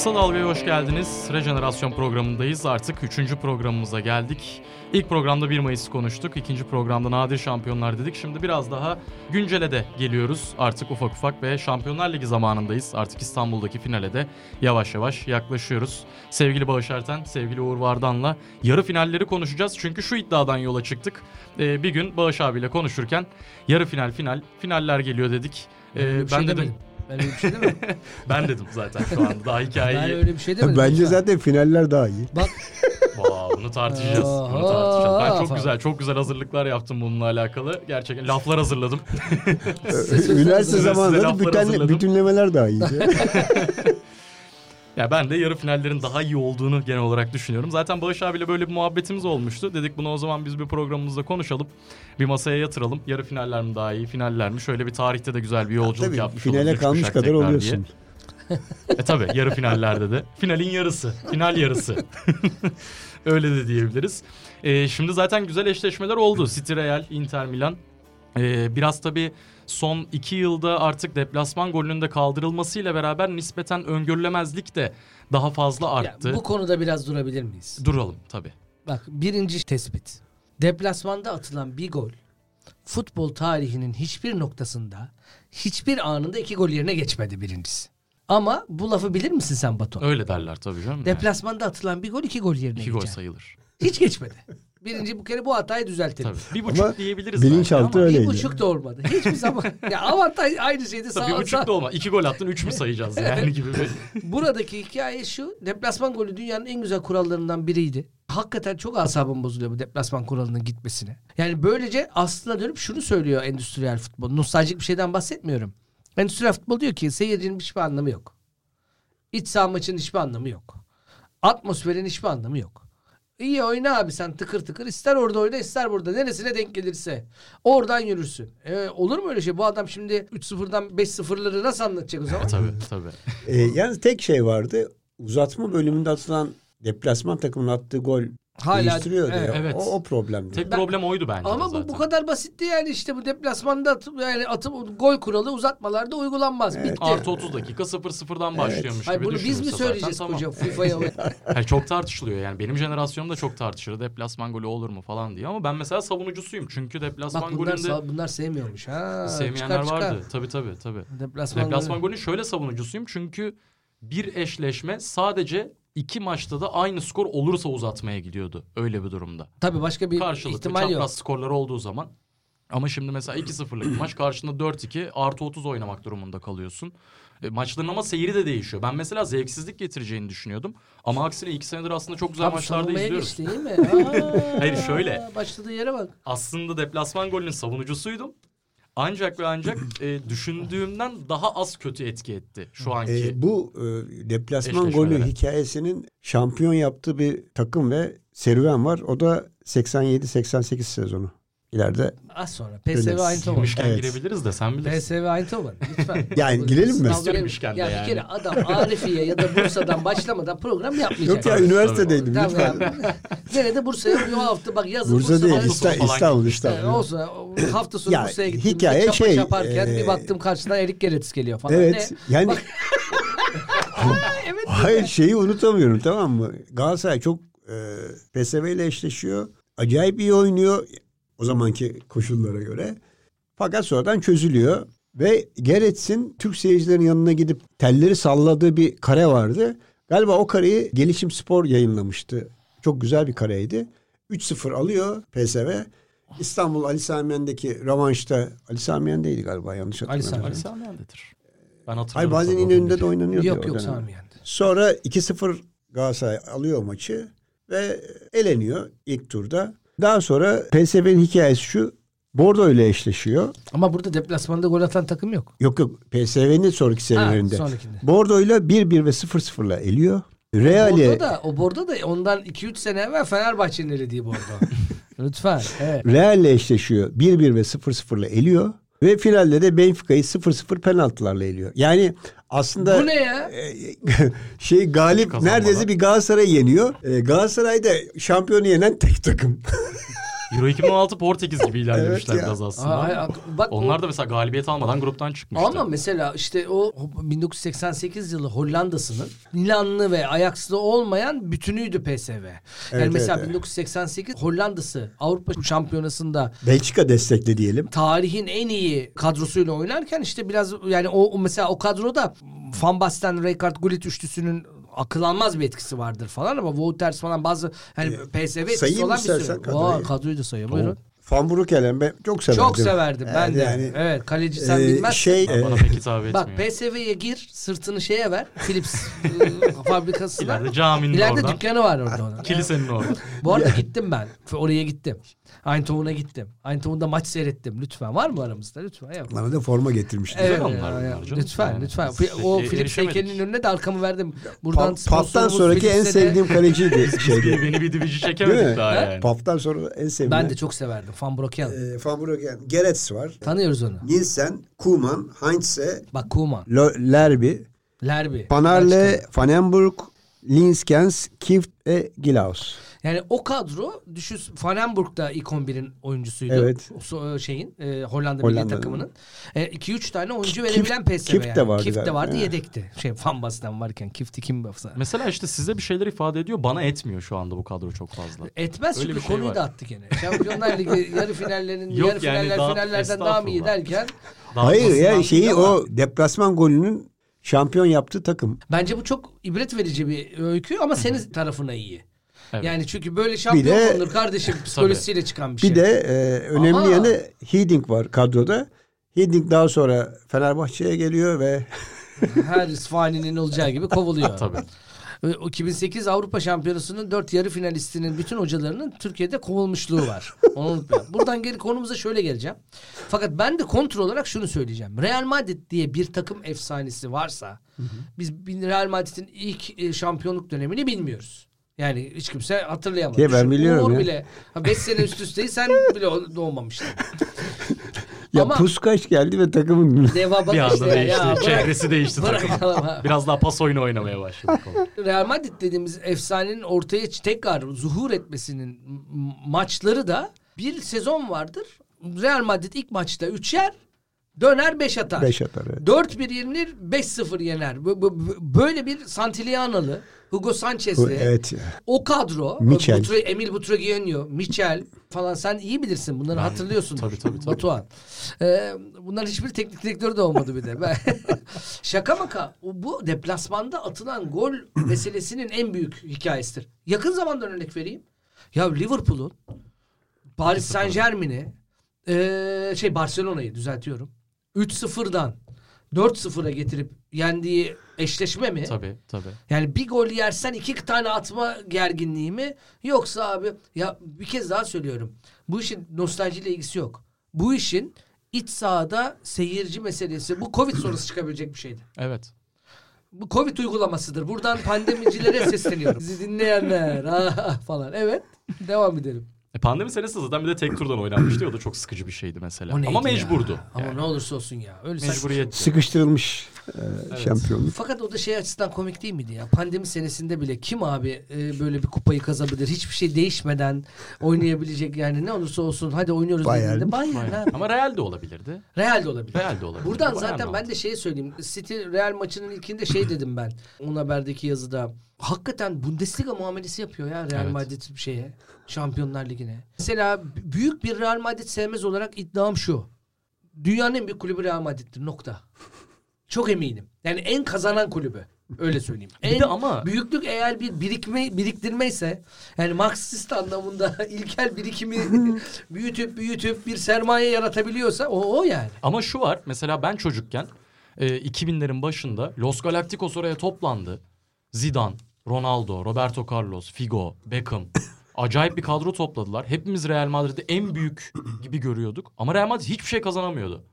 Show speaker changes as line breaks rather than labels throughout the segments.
Kısa Dalga'ya hoş geldiniz. Rejenerasyon programındayız. Artık 3. programımıza geldik. İlk programda 1 Mayıs'ı konuştuk. İkinci programda nadir şampiyonlar dedik. Şimdi biraz daha güncele de geliyoruz. Artık ufak ufak ve Şampiyonlar Ligi zamanındayız. Artık İstanbul'daki finale de yavaş yavaş yaklaşıyoruz. Sevgili Bağış Erten, sevgili Uğur Vardan'la yarı finalleri konuşacağız. Çünkü şu iddiadan yola çıktık. Ee, bir gün Bağış abiyle konuşurken yarı final final finaller geliyor dedik. Ee,
bir
ben
şey
dedim
demedim. Ben öyle bir şey demedim.
ben dedim zaten şu anda daha hikayeyi.
ben öyle bir şey demedim.
Bence zaten finaller daha iyi.
Bak
Wow, bunu tartışacağız. Bunu tartışacağız. Ben çok güzel, çok güzel hazırlıklar yaptım bununla alakalı. Gerçekten laflar hazırladım.
Üniversite bütün,
hazırladım.
bütünlemeler daha iyi.
Ya ben de yarı finallerin daha iyi olduğunu genel olarak düşünüyorum. Zaten Bağış abiyle böyle bir muhabbetimiz olmuştu. Dedik bunu o zaman biz bir programımızda konuşalım. Bir masaya yatıralım. Yarı finaller mi daha iyi, finaller mi? Şöyle bir tarihte de güzel bir yolculuk
Tabii
yapmış oluruz.
finale
Üç
kalmış kadar oluyorsun.
Diye. E tabi yarı finallerde de. Finalin yarısı. Final yarısı. Öyle de diyebiliriz. E, şimdi zaten güzel eşleşmeler oldu. City Real, Inter Milan. E, biraz tabii son iki yılda artık deplasman golünün de kaldırılmasıyla beraber nispeten öngörülemezlik de daha fazla
Ya,
arttı.
bu konuda biraz durabilir miyiz?
Duralım tabii.
Bak birinci tespit. Deplasmanda atılan bir gol futbol tarihinin hiçbir noktasında hiçbir anında iki gol yerine geçmedi birincisi. Ama bu lafı bilir misin sen Batu?
Öyle derler tabii canım. yani.
Deplasmanda atılan bir gol iki gol yerine
İki gol
geçer.
sayılır.
Hiç geçmedi. Birinci bu kere bu hatayı düzeltelim.
Tabii. Bir buçuk
Ama
diyebiliriz.
bilinçaltı
ama
öyle.
Bir
Öyleydi.
buçuk da olmadı. Hiçbir zaman. ya avantaj aynı şeydi.
Tabii
Sağ,
bir buçuk
sağ-
da olmaz. İki gol attın üç mü sayacağız yani gibi bir...
Buradaki hikaye şu. Deplasman golü dünyanın en güzel kurallarından biriydi. Hakikaten çok asabım bozuluyor bu deplasman kuralının gitmesine. Yani böylece aslında dönüp şunu söylüyor endüstriyel futbol. Nostaljik bir şeyden bahsetmiyorum. Endüstriyel futbol diyor ki seyircinin hiçbir anlamı yok. İç saha maçının hiçbir anlamı yok. Atmosferin hiçbir anlamı yok. İyi oyna abi sen tıkır tıkır. ister orada oyna ister burada. Neresine denk gelirse. Oradan yürürsün. E, olur mu öyle şey? Bu adam şimdi 3-0'dan 5-0'ları nasıl anlatacak o zaman?
tabii tabii.
Ee, yalnız tek şey vardı. Uzatma bölümünde atılan deplasman takımının attığı gol
Hala-
değiştiriyordu.
evet.
ya.
Evet.
O, o problemdi.
Tek
Ben-
problem oydu bence
Ama bu
zaten.
bu kadar basitti yani işte bu deplasmanda atıp yani atıp gol kuralı uzatmalarda uygulanmaz. Bitti.
Artı 30 dakika 0-0'dan başlıyormuş
Hayır
gibi
bunu biz mi söyleyeceğiz
zaten,
koca
tamam.
FIFA'ya?
Yani çok tartışılıyor yani benim jenerasyonum da çok tartışır deplasman golü olur mu falan diye ama ben mesela savunucusuyum çünkü deplasman
Bak bunlar,
golünde
bunlar sevmiyormuş. Ha,
sevmeyenler
çıkar, çıkar.
vardı. Tabii tabii tabii.
Deplasman,
Deplasman
golü.
golünün şöyle savunucusuyum çünkü bir eşleşme sadece iki maçta da aynı skor olursa uzatmaya gidiyordu öyle bir durumda.
Tabii başka bir
Karşılıklı
ihtimal
çapraz
yok.
skorları olduğu zaman. Ama şimdi mesela 2-0'lık bir maç karşında 4-2 artı 30 oynamak durumunda kalıyorsun. E, maçların ama seyri de değişiyor. Ben mesela zevksizlik getireceğini düşünüyordum. Ama aksine iki senedir aslında çok güzel
Abi
maçlarda izliyoruz.
geçti değil mi? Aa,
Hayır, şöyle.
Başladığı yere bak.
Aslında deplasman golünün savunucusuydum. Ancak ve ancak e, düşündüğümden daha az kötü etki etti şu anki.
Ee, bu e, deplasman golü hikayesinin şampiyon yaptığı bir takım ve serüven var. O da 87-88 sezonu. İleride
Az sonra. PSV Eindhoven.
Girmişken
Evet.
girebiliriz de sen bilirsin.
PSV Eindhoven lütfen.
Yani girelim mi?
Sınav
Girmişken de
ya
yani.
bir kere adam Arifiye ya da Bursa'dan başlamadan program yapmayacak.
yok ya üniversitedeydim
Tamam
lütfen.
abi. Gene de Bursa'ya bu hafta bak yazın
Bursa
Bursa
değil
hafta
İsta-
İsta-
falan
İstanbul İstanbul.
olsun hafta sonu
Ya,
Bursa'ya gittim.
hikaye
çapa
şey,
yaparken
e,
bir baktım karşıdan Erik Gerets geliyor falan.
Evet
Ne?
yani
evet.
hayır şeyi unutamıyorum tamam mı? Galatasaray çok e, PSV ile eşleşiyor. Acayip iyi oynuyor o zamanki koşullara göre. Fakat sonradan çözülüyor. Ve Gerets'in Türk seyircilerin yanına gidip telleri salladığı bir kare vardı. Galiba o kareyi Gelişim Spor yayınlamıştı. Çok güzel bir kareydi. 3-0 alıyor PSV. İstanbul Ali Samiyen'deki rövanşta Ali Samiyen'deydi galiba yanlış hatırlamıyorum.
Ali Sami Yen'dedir. Ben hatırlıyorum.
Hayır bazen İnönü'nde de oynanıyordu.
Yok yok
dönem.
Sami yendi.
Sonra 2-0 Galatasaray alıyor maçı ve eleniyor ilk turda. Daha sonra PSV'nin hikayesi şu. Bordo ile eşleşiyor.
Ama burada deplasmanda gol atan takım yok.
Yok yok PSV'nin sonraki
sonrakinde.
Bordo ile 1-1 ve 0-0'la eliyor. Real'e
Bordo da, o Bordo da ondan 2-3 sene evvel Fenerbahçe'nin elediği Bordo. Lütfen. Evet.
Real'le eşleşiyor. 1-1 ve 0-0'la eliyor. Ve finalde de Benfica'yı 0-0 penaltılarla eliyor. Yani aslında
Bu ne ya?
e, şey galip
Kazanmadan.
neredeyse bir Galatasaray yeniyor. E, Galatasaray da şampiyonu yenen tek takım.
Euro 2016 Portekiz gibi ilerlemişler
Evet
biraz aslında.
Aa, bak
Onlar da mesela galibiyet almadan gruptan çıkmıştı.
Ama mesela işte o 1988 yılı Hollanda'sının Milanlı ve Ajax'lı olmayan bütünüydü PSV. Yani
Evet,
mesela
evet, evet.
1988 Hollanda'sı Avrupa Şampiyonası'nda
Belçika destekli diyelim.
tarihin en iyi kadrosuyla oynarken işte biraz yani o o mesela o kadroda Van Basten, Rijkaard, Gullit üçlüsünün akıl almaz bir etkisi vardır falan ama Wouters falan bazı hani PSV etkisi olan bir sürü.
kadroyu.
Kadroyu da sayayım buyurun.
Van Broekelen ben çok severdim.
Çok severdim ben de.
yani,
evet kaleci sen
e,
bilmezsin.
şey
Bana
e,
pek hitap etmiyor.
Bak PSV'ye gir sırtını şeye ver Philips e, fabrikasına.
İleride caminin
İleride
oradan.
dükkanı var orada onun.
Kilisenin orada.
Bu arada gittim ben. Oraya gittim. Eindhoven'a gittim. Eindhoven'da maç seyrettim. Lütfen var mı aramızda? Lütfen. Yok.
bana da forma getirmişti.
Evet, ya, ya.
canım.
lütfen
Yani
lütfen. O
e-
Philips
erişemedik.
heykelinin önüne de arkamı verdim. Buradan
Pa- Paf'tan
sponsorumuz
sonraki en sevdiğim kaleciydi şeydi.
beni bir divici çekemedik daha yani.
Paf'tan sonra en sevdiğim.
Ben de çok severdim. Van Broeken.
e, Van Broeken, Gerets var.
Tanıyoruz onu.
Nielsen, Koeman, Heinze,
Bak Koeman.
Lo- Lerby,
Lerby.
Panarle,
Belçika.
Van Emburg, Linskens, Kift ve Gilaus.
Yani o kadro düşün Vanenburg da ilk 11'in oyuncusuydu.
Evet.
O so- şeyin e, Hollanda milli
Hollanda'nın.
takımının. 2-3 tane oyuncu
Kift-
verebilen PSV
Kift
yani.
de vardı
Kift de vardı
Ha.
yedekti. Şey Van Basten varken Kift'i kim yapsa.
Mesela işte size bir şeyler ifade ediyor. Bana etmiyor şu anda bu kadro çok fazla.
Etmez
Öyle
çünkü
bir şey
konuyu
var.
da attık gene. Şampiyonlar Ligi yarı finallerinin
Yok
yarı
yani
finaller
daha-
finallerden daha mı iyi derken
Hayır ya şeyi
ama
o deplasman golünün şampiyon yaptığı takım.
bence bu çok ibret verici bir öykü ama senin tarafına iyi.
Evet.
Yani çünkü böyle şampiyon
de-
olunur kardeşim psikolojisiyle çıkan bir şey.
Bir de e, önemli
Ama-
yanı Hiddink var kadroda. Hiddink daha sonra Fenerbahçe'ye geliyor ve
her İsfahani'nin olacağı gibi kovuluyor.
Tabii.
Ve o 2008 Avrupa Şampiyonası'nın dört yarı finalistinin bütün hocalarının Türkiye'de kovulmuşluğu var. Onu unutmayalım. Buradan geri konumuza şöyle geleceğim. Fakat ben de kontrol olarak şunu söyleyeceğim. Real Madrid diye bir takım efsanesi varsa biz bir Real Madrid'in ilk e, şampiyonluk dönemini bilmiyoruz. Yani hiç kimse hatırlayamaz.
Ya ben biliyorum
Uğur
ya.
bile 5 sene üst üsteyiz sen bile doğmamıştın.
ya
Ama-
Puskaş geldi ve takımın
Deva
Bir anda
işte ya.
değişti.
ya bırak-
Çehresi değişti takım.
bırakalım ha.
Biraz daha pas oyunu oynamaya başladık. onu.
Real Madrid dediğimiz efsanenin ortaya tekrar zuhur etmesinin maçları da bir sezon vardır. Real Madrid ilk maçta 3 yer, döner 5 atar.
5 atar. evet.
4-1 yenilir, 5-0 yener. Böyle bir Santillanalı, Hugo Sanchez'li
Evet ya.
o kadro,
Michel.
Butre, Emil Butragueño, Michel falan sen iyi bilirsin. Bunları hatırlıyorsun.
tabii, tabii, tabii.
Batuhan. Ee, bunların hiçbir teknik direktörü de olmadı bir de. Ben, şaka maka o- bu deplasmanda atılan gol meselesinin en büyük hikayesidir. Yakın zamandan örnek vereyim. Ya Liverpool'un Paris Saint Germain'i ee, şey Barcelona'yı düzeltiyorum. 3-0'dan 4-0'a getirip yendiği eşleşme mi?
tabii tabii.
Yani bir gol yersen iki tane atma gerginliği mi? Yoksa abi ya bir kez daha söylüyorum. Bu işin nostaljiyle ilgisi yok. Bu işin iç sahada seyirci meselesi. Bu Covid sonrası çıkabilecek bir şeydi.
Evet.
Bu Covid uygulamasıdır. Buradan pandemicilere sesleniyorum. Sizi dinleyenler falan. Evet. Devam edelim.
E pandemi senesi zaten bir de tek turdan oynanmıştı. O da çok sıkıcı bir şeydi mesela. Ama
ya?
mecburdu.
Ama
yani.
ne olursa olsun ya. Öyle
Mecburiyet.
Sıkıştırılmış e, şampiyonluk.
Fakat o da şey açısından komik değil miydi ya? Pandemi senesinde bile kim abi e, böyle bir kupayı kazabilir? Hiçbir şey değişmeden oynayabilecek yani ne olursa olsun hadi oynuyoruz
Bayern.
dediğinde Bayern abi.
Ama Real de olabilirdi.
Real de olabilir.
Real de olabilir.
Buradan
Bayern
zaten ben de şey söyleyeyim. City Real maçının ilkinde şey dedim ben. On Haber'deki yazıda. Hakikaten Bundesliga muamelesi yapıyor ya Real
Evet.
Madrid şeye. Şampiyonlar Ligi'ne. Mesela büyük bir Real Madrid sevmez olarak iddiam şu. Dünyanın en büyük kulübü Real Madrid'dir. Nokta. Çok eminim. Yani en kazanan kulübü. Öyle söyleyeyim.
Bir
en
de ama-
büyüklük eğer bir birikme biriktirme ise yani Marksist anlamında ilkel birikimi büyütüp büyütüp bir sermaye yaratabiliyorsa o o yani.
Ama şu var. Mesela ben çocukken e, 2000'lerin başında Los Galacticos oraya toplandı. Zidane, Ronaldo, Roberto Carlos, Figo, Beckham. Acayip bir kadro topladılar. Hepimiz Real Madrid'i en büyük gibi görüyorduk. Ama Real Madrid hiçbir şey kazanamıyordu.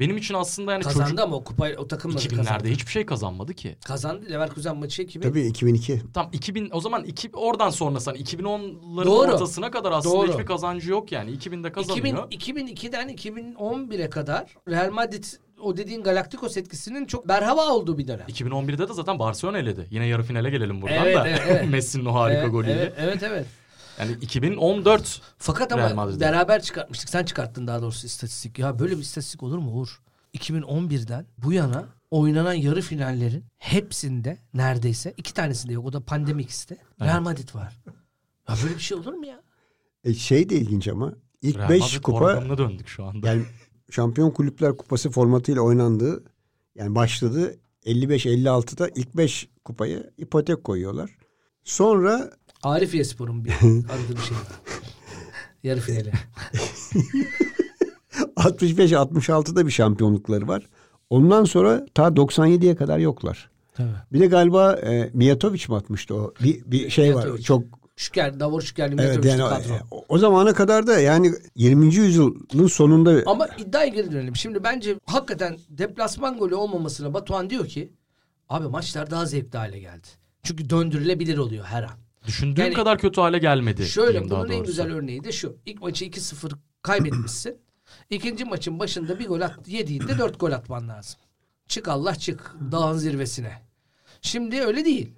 Benim için aslında yani
Kazandı
çocuk
ama o kupayı o takımla da kazandı.
2000'lerde hiçbir şey kazanmadı ki.
Kazandı. Leverkusen maçı 2000.
Tabii 2002.
Tam 2000 o zaman iki, oradan sonrası hani 2010'ların
Doğru.
ortasına kadar aslında
Doğru.
hiçbir kazancı yok yani. 2000'de kazanıyor.
2000, 2002'den 2011'e kadar Real Madrid o dediğin Galacticos etkisinin çok berhava olduğu bir dönem.
2011'de de zaten Barcelona eledi. Yine yarı finale gelelim buradan
Evet,
da.
evet, evet.
Messi'nin o harika
evet,
golüyle.
Evet, evet, evet.
Yani 2014
Fakat
Real
ama
Madrid'de.
beraber çıkartmıştık. Sen çıkarttın daha doğrusu istatistik. Ya böyle bir istatistik olur mu Uğur? 2011'den bu yana oynanan yarı finallerin hepsinde neredeyse iki tanesinde yok. O da pandemi ikisi de. Real Madrid var. Ya böyle bir şey olur mu ya?
E, şey de ilginç ama ilk
Real
5
Madrid
kupa
döndük şu anda.
yani Şampiyon Kulüpler Kupası formatıyla oynandığı yani başladı 55-56'da ilk 5 kupayı ipotek koyuyorlar. Sonra
Arifiye Spor'un bir aradığı bir şey var. Yarı finali.
65-66'da bir şampiyonlukları var. Ondan sonra ta 97'ye kadar yoklar.
Tabii.
Bir de galiba e, Mijatovic mi atmıştı o? Bir, bir şey var.
Mijatovic.
Çok
Şüker, Davor Şükerli
evet yani
kadro.
o, o zamana kadar da yani 20. yüzyılın sonunda
Ama iddiaya geri dönelim. Şimdi bence hakikaten deplasman golü olmamasına Batuhan diyor ki abi maçlar daha zevkli hale geldi. Çünkü döndürülebilir oluyor her an.
Düşündüğüm
Yani-
kadar kötü hale gelmedi.
Şöyle bunun en güzel örneği de şu. İlk maçı 2-0 kaybetmişsin. İkinci maçın başında bir gol at, yediğinde dört gol atman lazım. Çık Allah çık dağın zirvesine. Şimdi öyle değil.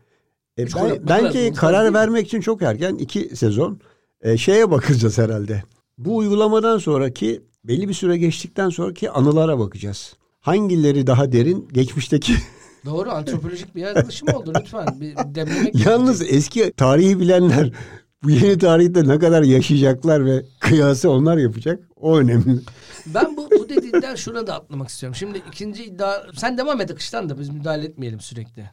E,
Üç
ben-
bu
karar
değil.
vermek için çok erken iki sezon e, şeye bakacağız herhalde. Bu uygulamadan sonraki belli bir süre geçtikten sonraki anılara bakacağız. Hangileri daha derin geçmişteki
Doğru antropolojik bir yaklaşım oldu lütfen. Bir demlemek
yalnız eski tarihi bilenler bu yeni tarihte ne kadar yaşayacaklar ve kıyası onlar yapacak o önemli.
Ben bu, bu dediğinden şuna da atlamak istiyorum. Şimdi ikinci iddia... Sen devam et akıştan da biz müdahale etmeyelim sürekli.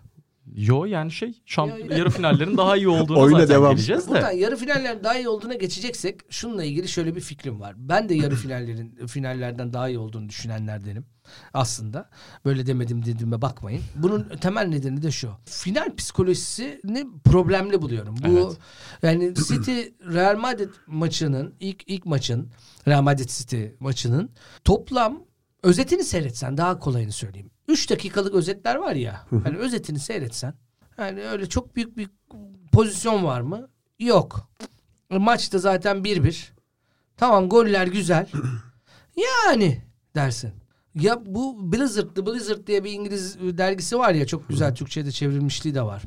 Yo yani şey şamp-
Yo, yo.
yarı finallerin daha iyi olduğunu
Oyuna
zaten
devam.
geleceğiz de.
Buradan yarı finaller daha iyi olduğuna geçeceksek şununla ilgili şöyle bir fikrim var. Ben de yarı finallerin finallerden daha iyi olduğunu düşünenlerdenim aslında. Böyle demedim dediğime bakmayın. Bunun temel nedeni de şu. Final psikolojisini problemli buluyorum. Bu
Evet.
yani City Real Madrid maçının ilk ilk maçın Real Madrid City maçının toplam özetini seyretsen daha kolayını söyleyeyim. 3 dakikalık özetler var ya. Hani özetini seyretsen yani öyle çok büyük bir pozisyon var mı? Yok. Maçta zaten 1-1. Tamam goller güzel. Yani dersin. Ya bu Blizzard, The Blizzard diye bir İngiliz dergisi var ya çok güzel Türkçe'de çevrilmişliği de var.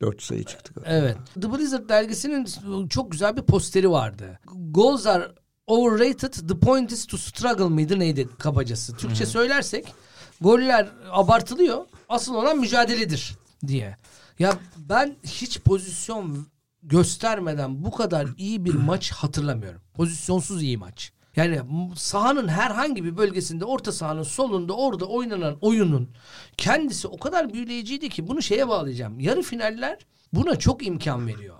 Dört sayı çıktı.
Evet. The Blizzard dergisinin çok güzel bir posteri vardı. Goals are overrated. The point is to struggle mıydı neydi kabacası. Türkçe söylersek goller abartılıyor. Asıl olan mücadeledir diye. Ya ben hiç pozisyon göstermeden bu kadar iyi bir maç hatırlamıyorum. Pozisyonsuz iyi maç. Yani sahanın herhangi bir bölgesinde orta sahanın solunda orada oynanan oyunun kendisi o kadar büyüleyiciydi ki bunu şeye bağlayacağım. Yarı finaller buna çok imkan veriyor.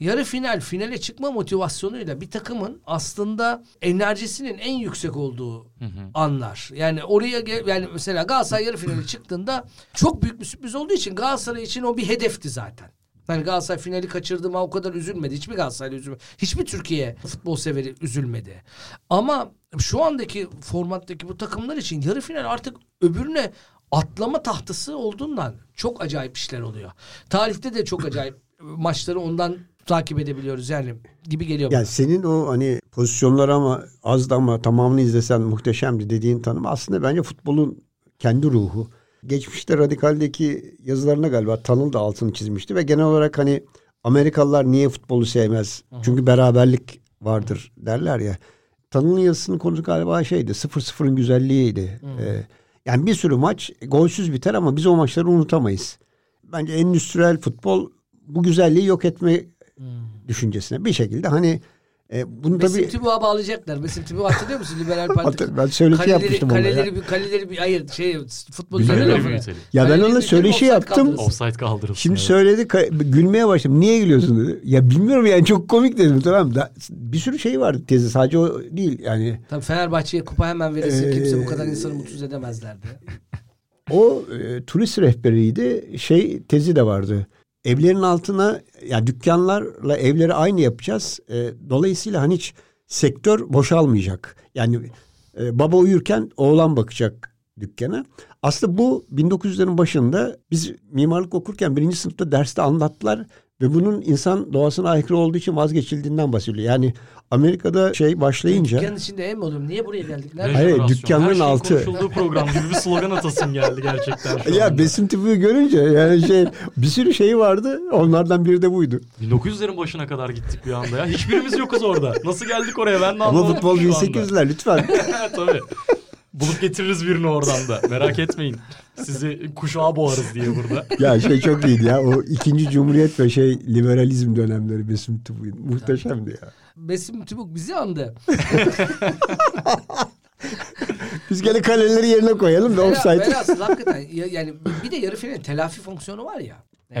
Yarı final finale çıkma motivasyonuyla bir takımın aslında enerjisinin en yüksek olduğu anlar. Yani oraya yani mesela Galatasaray yarı finale çıktığında çok büyük bir sürpriz olduğu için Galatasaray için o bir hedefti zaten. Yani Galatasaray finali kaçırdığıma o kadar üzülmedi. Hiçbir Galatasaraylı üzülmedi. Hiçbir Türkiye futbol severi üzülmedi. Ama şu andaki formattaki bu takımlar için yarı final artık öbürüne atlama tahtası olduğundan çok acayip işler oluyor. Tarihte de çok acayip maçları ondan takip edebiliyoruz yani gibi geliyor bana.
Yani senin o hani pozisyonlar ama azdı ama tamamını izlesen muhteşemdi dediğin tanım aslında bence futbolun kendi ruhu. Geçmişte Radikal'deki yazılarına galiba Tanıl da altını çizmişti ve genel olarak hani Amerikalılar niye futbolu sevmez? Çünkü beraberlik vardır derler ya. Tanıl'ın yazısının konusu galiba şeydi 0-0'ın güzelliğiydi. Ee, yani bir sürü maç golsüz biter ama biz o maçları unutamayız. Bence endüstriyel futbol bu güzelliği yok etme düşüncesine bir şekilde hani e, bunu
Besim
tabii
Tübü'ye bağlayacaklar. Besim Tübü hatırlıyor musun? Liberal Parti.
Ben söyleşi
kaleleri,
yapmıştım onunla
kaleleri,
ya.
bir kaleleri bir hayır şey futbol
Biliyorum.
Kaleleri.
Ya ben
Kaleleri
onunla söyleşi yaptım.
Offside kaldırılsın.
Şimdi
evet.
söyledi ka- gülmeye başladım. Niye gülüyorsun dedi. Ya bilmiyorum yani çok komik dedim tamam da bir sürü şey vardı tezi sadece o değil yani
Tabii Fenerbahçe'ye kupa hemen verirse
Ee,
kimse bu kadar insanı mutsuz edemezlerdi.
o e, turist rehberiydi şey tezi de vardı. Evlerin altına ya dükkanlarla evleri aynı yapacağız. E, dolayısıyla hani hiç sektör boşalmayacak. Yani e, baba uyurken oğlan bakacak dükkana. Aslında bu 1900'lerin başında biz mimarlık okurken birinci sınıfta derste anlattılar Ve bunun insan doğasına aykırı olduğu için vazgeçildiğinden bahsediyor. Yani Amerika'da şey başlayınca
Dükkanın içinde ev mi oluyorum? Niye buraya geldik?
Hayır, dükkanların
Her
altı.
konuşulduğu program gibi bir slogan atasın geldi gerçekten şu
ya
anda.
besim tipi görünce yani şey bir sürü şey vardı. Onlardan biri de buydu.
1900'lerin başına kadar gittik bir anda ya. Hiçbirimiz yokuz orada. Nasıl geldik oraya ben de
Ama
anlamadım
futbol
şu anda.
1800'ler lütfen.
Tabii. Bulup getiririz birini oradan da. Merak etmeyin. Sizi kuşağa boğarız diye burada.
ya şey çok iyiydi ya. O ikinci cumhuriyet ve şey liberalizm dönemleri besim tipi muhteşemdi ya.
Besim Tübük bizi andı.
Biz gene kaleleri yerine koyalım da offside.
Velhasıl hakikaten ya- yani bir de yarı final telafi fonksiyonu var ya. Yani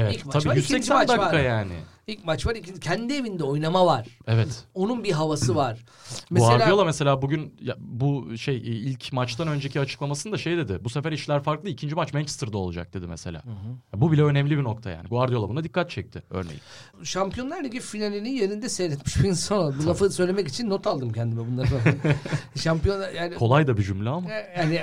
Evet.
ilk maç
Tabii
var, ikinci
180
maç
dakika
var.
yani.
İlk maç var, ikinci, kendi evinde oynama var.
Evet.
Onun bir havası var.
Guardiola mesela bugün ya, bu şey ilk maçtan önceki açıklamasında şey dedi. Bu sefer işler farklı. İkinci maç Manchester'da olacak dedi mesela. Ya Bu bile önemli bir nokta yani. Guardiola buna dikkat çekti örneğin.
Şampiyonlar Ligi finalini yerinde seyretmiş bir insan olarak. Bu lafı söylemek için not aldım kendime bunları. Şampiyonlar yani
Kolay da bir cümle ama.
e, yani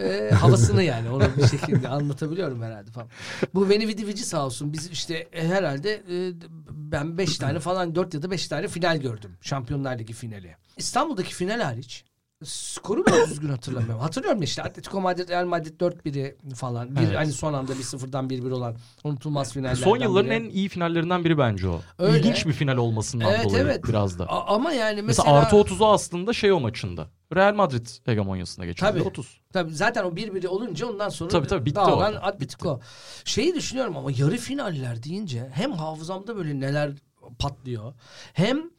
e, havasını yani onu bir şekilde anlatabiliyorum herhalde falan. Bu Veni Vidi Vici sağ olsun biz işte e, herhalde e, ben beş tane falan dört ya da beş tane final gördüm. Şampiyonlar Ligi finali. İstanbul'daki final hariç skoru bile düzgün hatırlamıyorum. Hatırlıyorum işte Atletico Madrid Real Madrid 4-1'i falan. Bir
Evet.
hani son anda bir sıfırdan 1-1 olan unutulmaz finallerden
Son yılların
biri.
en iyi finallerinden biri bence o.
Öyle.
İlginç bir final olmasından
Evet,
dolayı
evet.
biraz da.
A- ama yani
Mesela,
mesela,
artı 30'u aslında şey o maçında. Real Madrid hegemonyasına geçildi.
Tabii.
30.
Tabii zaten o bir biri olunca ondan sonra
Tabii, tabii, bitti
dağılan. Atletico. Şeyi düşünüyorum ama yarı finaller deyince hem hafızamda böyle neler patlıyor. Hem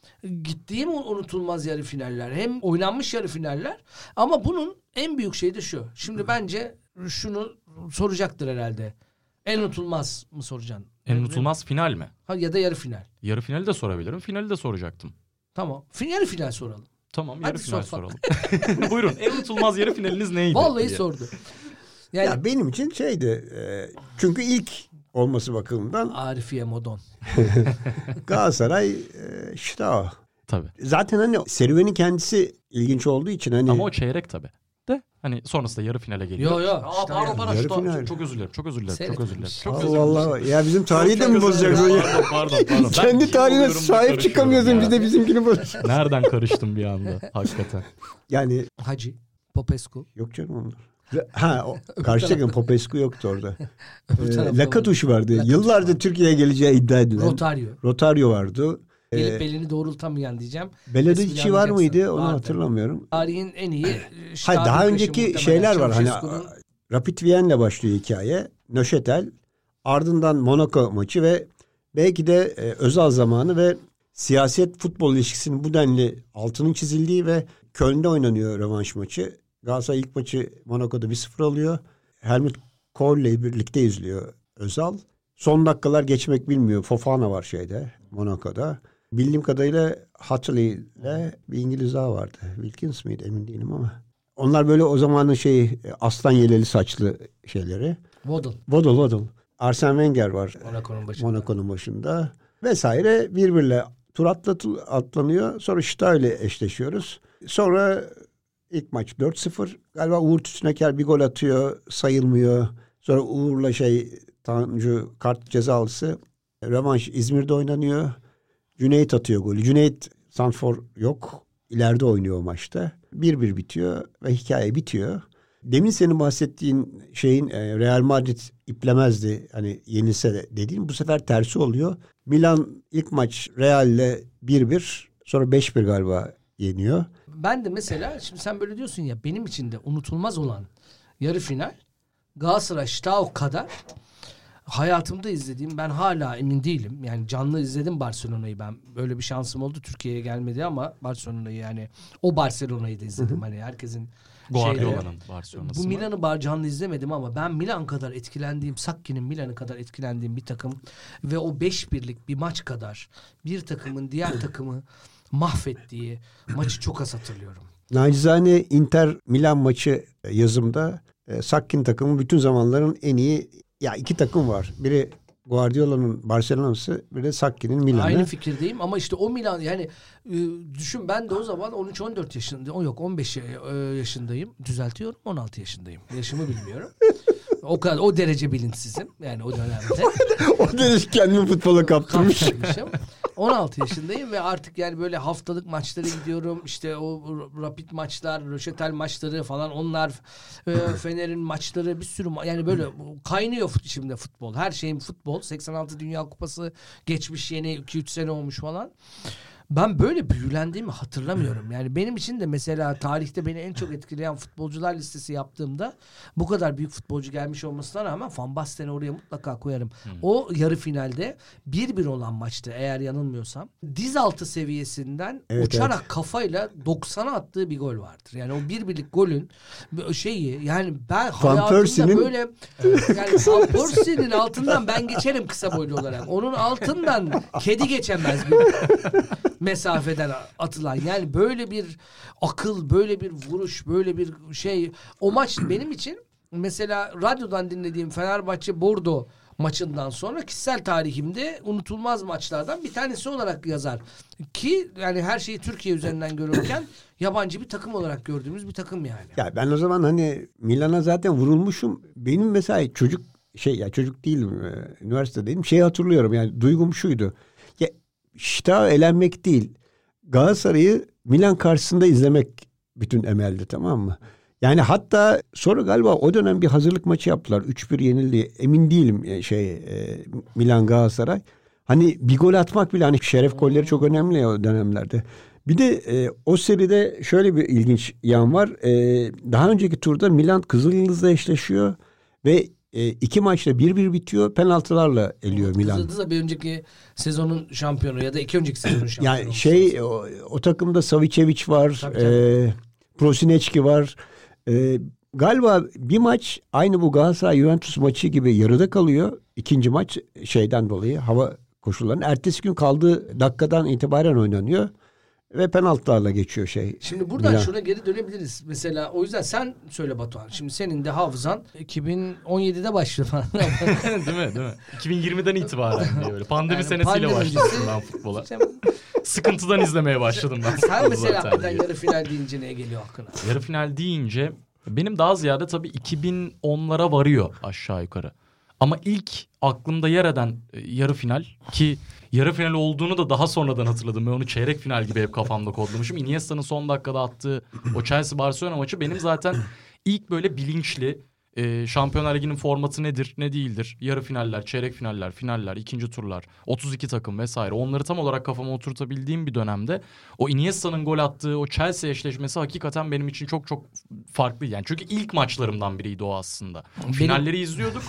gittiğim unutulmaz yarı finaller. Hem oynanmış yarı finaller. Ama bunun en büyük şeyi de şu. Şimdi bence şunu soracaktır herhalde. En unutulmaz mı soracaksın?
En unutulmaz final mi?
Ha, ya da yarı final.
Yarı finali de sorabilirim. Finali de soracaktım.
Tamam. Yarı final soralım.
Tamam yarı
Hadi
final
sor
soralım. Buyurun en unutulmaz yarı finaliniz neydi?
Vallahi
diye.
sordu. Yani
Ya benim için şeydi. e, çünkü ilk olması bakımından
Arifiye Modon.
Galatasaray e, işte o.
Tabii.
Zaten hani serüvenin kendisi ilginç olduğu için hani
Ama o çeyrek tabii. De hani sonrasında yarı finale geliyor.
Yo, yo.
Aa,
İşte
pardon pardon.
Yarı final.
Çok, çok özür dilerim. Çok özür dilerim. Çok özür dilerim. Çok özür
Allah
dilerim.
Allah. Ya bizim tarihi de mi
özür
ya?
Pardon pardon. pardon.
Kendi tarihine sahip çıkamıyorsun biz de bizimkini boz.
Nereden karıştım bir anda hakikaten.
Yani
Hacı. Popescu.
yok canım onlar. Ha o, karşı takım Popescu yoktu orada. Ee,
tarafta
Lakatuş vardı.
Lakatuş
Yıllardır
vardı.
Türkiye'ye geleceği iddia edilen.
Rotario.
Rotario vardı.
Gelip
Ee,
belini doğrultamayan diyeceğim.
Beledici var mıydı? Onu
Vardı.
hatırlamıyorum.
Tarihin en iyi e,
Hayır
ştabi
daha önceki şeyler var. Hani Rapid Viyen'le başlıyor hikaye. Nöşetel. Ardından Monaco maçı ve belki de e, Özal zamanı ve siyaset futbol ilişkisinin bu denli altının çizildiği ve Köln'de oynanıyor rövanş maçı. Galatasaray ilk maçı Monaco'da 1-0 alıyor. Helmut Kohl ile birlikte izliyor Özal. Son dakikalar geçmek bilmiyor. Fofana var şeyde Monaco'da. Bildiğim kadarıyla Hatley ile bir İngiliz daha vardı. Wilkins miydi emin değilim ama. Onlar böyle o zamanın şey aslan yeleli saçlı şeyleri.
Waddle.
Waddle Waddle. Arsene Wenger var
Monaco'nun başında.
Monaco'nun başında. Vesaire birbirle tur atlatı, atlanıyor. Sonra Şita ile eşleşiyoruz. Sonra ilk maç 4-0. Galiba Uğur Tüsüneker bir gol atıyor. Sayılmıyor. Sonra Uğur'la şey Tanju kart cezalısı. Rövanş İzmir'de oynanıyor. Cüneyt atıyor golü. Cüneyt Sanfor yok. İleride oynuyor o maçta. 1-1 bitiyor ve hikaye bitiyor. Demin senin bahsettiğin şeyin e, Real Madrid iplemezdi hani yenilse de dediğin bu sefer tersi oluyor. Milan ilk maç Real'le 1-1 sonra 5-1 galiba yeniyor.
Ben de mesela şimdi sen böyle diyorsun ya benim için de unutulmaz olan yarı final Galatasaray Stau kadar hayatımda izlediğim ben hala emin değilim. Yani canlı izledim Barcelona'yı ben. Böyle bir şansım oldu Türkiye'ye gelmedi ama Barcelona'yı yani o Barcelona'yı da izledim. Hani herkesin.
Guardiola'nın Barcelona'sı
Bu? Milan'ı bar canlı izlemedim ama ben Milan kadar etkilendiğim, Sakki'nin Milan'ı kadar etkilendiğim bir takım ve o 5 birlik bir maç kadar bir takımın diğer takımı mahvettiği maçı çok az hatırlıyorum.
Nacizane Inter Milan maçı yazımda e, Sakkin takımı bütün zamanların en iyi ya iki takım var. Biri Guardiola'nın Barcelona'sı bir de Sakki'nin Milan'ı.
Aynı fikirdeyim ama işte o Milan yani e, düşün ben de o zaman 13-14 yaşında o yok 15 ya- e, yaşındayım düzeltiyorum 16 yaşındayım yaşımı bilmiyorum. O kadar o derece bilinçsizim. Yani o dönemde.
o derece kendimi futbola kaptırmış.
kaptırmışım. 16 yaşındayım ve artık yani böyle haftalık maçlara gidiyorum. İşte o rapid maçlar, Röşetel maçları falan onlar e, Fener'in maçları bir sürü ma- yani böyle kaynıyor fut- şimdi futbol. Her şeyim futbol. 86 Dünya Kupası geçmiş yeni 2-3 sene olmuş falan. Ben böyle büyülendiğimi hatırlamıyorum. Yani benim için de mesela tarihte beni en çok etkileyen futbolcular listesi yaptığımda bu kadar büyük futbolcu gelmiş olmasına rağmen Van Basten'i oraya mutlaka koyarım. O yarı finalde 1-1 olan maçtı eğer yanılmıyorsam. Diz altı seviyesinden
Evet,
uçarak kafayla 90'a attığı bir gol vardır. Yani o bir birlik golün şeyi yani ben
Van
hayatımda böyle yani Van Persie'nin altından ben geçerim kısa boylu olarak. Onun altından kedi geçemez bir mesafeden atılan. Yani böyle bir akıl, böyle bir vuruş, böyle bir şey. O maç benim için mesela radyodan dinlediğim Fenerbahçe Bordo maçından sonra kişisel tarihimde unutulmaz maçlardan bir tanesi olarak yazar. Ki yani her şeyi Türkiye üzerinden görürken yabancı bir takım olarak gördüğümüz bir takım yani.
Ya ben o zaman hani Milan'a zaten vurulmuşum. Benim mesela çocuk şey ya çocuk değilim e, üniversitedeydim. Şeyi hatırlıyorum yani duygum şuydu. İştah elenmek değil. Galatasaray'ı Milan karşısında izlemek bütün emeldi tamam mı? Yani hatta sonra galiba o dönem bir hazırlık maçı yaptılar. 3-1 yenildi. Emin değilim e, şey e, Milan Galatasaray. Hani bir gol atmak bile hani şeref golleri çok önemli ya o dönemlerde. Bir de e, o seride şöyle bir ilginç yan var. E, daha önceki turda Milan Kızılyıldız'la eşleşiyor ve e, iki maçta 1-1 bitiyor. Penaltılarla eliyor Milan.
Yıldız da bir önceki sezonun şampiyonu ya da iki önceki sezonun şampiyonu.
Yani şey o, o takımda Savicevic var,
Tabii, tabii.
e, Prosinecki var. E, galiba bir maç aynı bu Galatasaray Juventus maçı gibi yarıda kalıyor. İkinci maç şeyden dolayı hava koşullarının. Ertesi gün kaldığı dakikadan itibaren oynanıyor ve penaltılarla geçiyor şey.
Şimdi buradan
Milan.
şuna geri dönebiliriz. Mesela o yüzden sen söyle Batuhan. Şimdi senin de hafızan 2017'de başladı falan.
değil mi? Değil mi? 2020'den itibaren diye öyle. Pandemi
Yani
senesiyle
pandemi
başladım
öncesi-
ben futbola. Sıkıntıdan izlemeye başladım ben.
sen mesela
zaten
hakikaten yarı final deyince ne geliyor aklına?
Yarı final deyince benim daha ziyade tabii 2010'lara varıyor aşağı yukarı. Ama ilk aklımda yer eden e, yarı final ki yarı final olduğunu da daha sonradan hatırladım. Ben onu çeyrek final gibi hep kafamda kodlamışım. Iniesta'nın son dakikada attığı o Chelsea Barcelona maçı benim zaten ilk böyle bilinçli e, Şampiyonlar Ligi'nin formatı nedir, ne değildir? Yarı finaller, çeyrek finaller, finaller, ikinci turlar, 32 takım vesaire. Onları tam olarak kafama oturtabildiğim bir dönemde o Iniesta'nın gol attığı o Chelsea eşleşmesi hakikaten benim için çok çok farklı. Yani çünkü ilk maçlarımdan biriydi o aslında. Finalleri izliyorduk.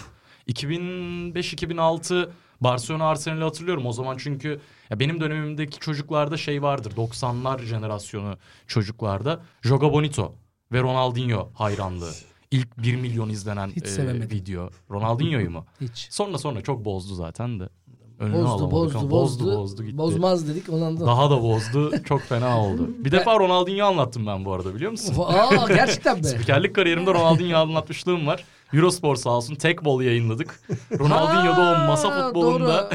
2005-2006 Barcelona Arsenal'i hatırlıyorum o zaman çünkü ya benim dönemimdeki çocuklarda şey vardır 90'lar jenerasyonu çocuklarda Joga Bonito ve Ronaldinho hayranlığı. İlk 1 milyon izlenen
Hiç
e,
sevemedim.
video. Ronaldinho'yu mu?
Hiç.
Sonra sonra çok bozdu zaten de. Önünü
Bozdu,
alamadık
bozdu,
ama
bozdu,
bozdu, bozdu gitti.
Bozmaz dedik ondan da.
Daha da bozdu. Çok fena oldu. Bir defa Ronaldinho anlattım ben bu arada biliyor musun?
Aa gerçekten mi?
Spikerlik kariyerimde Ronaldinho anlatmışlığım var. Eurosport sağ olsun tek bol yayınladık. Ronaldinho da o masa futbolunda.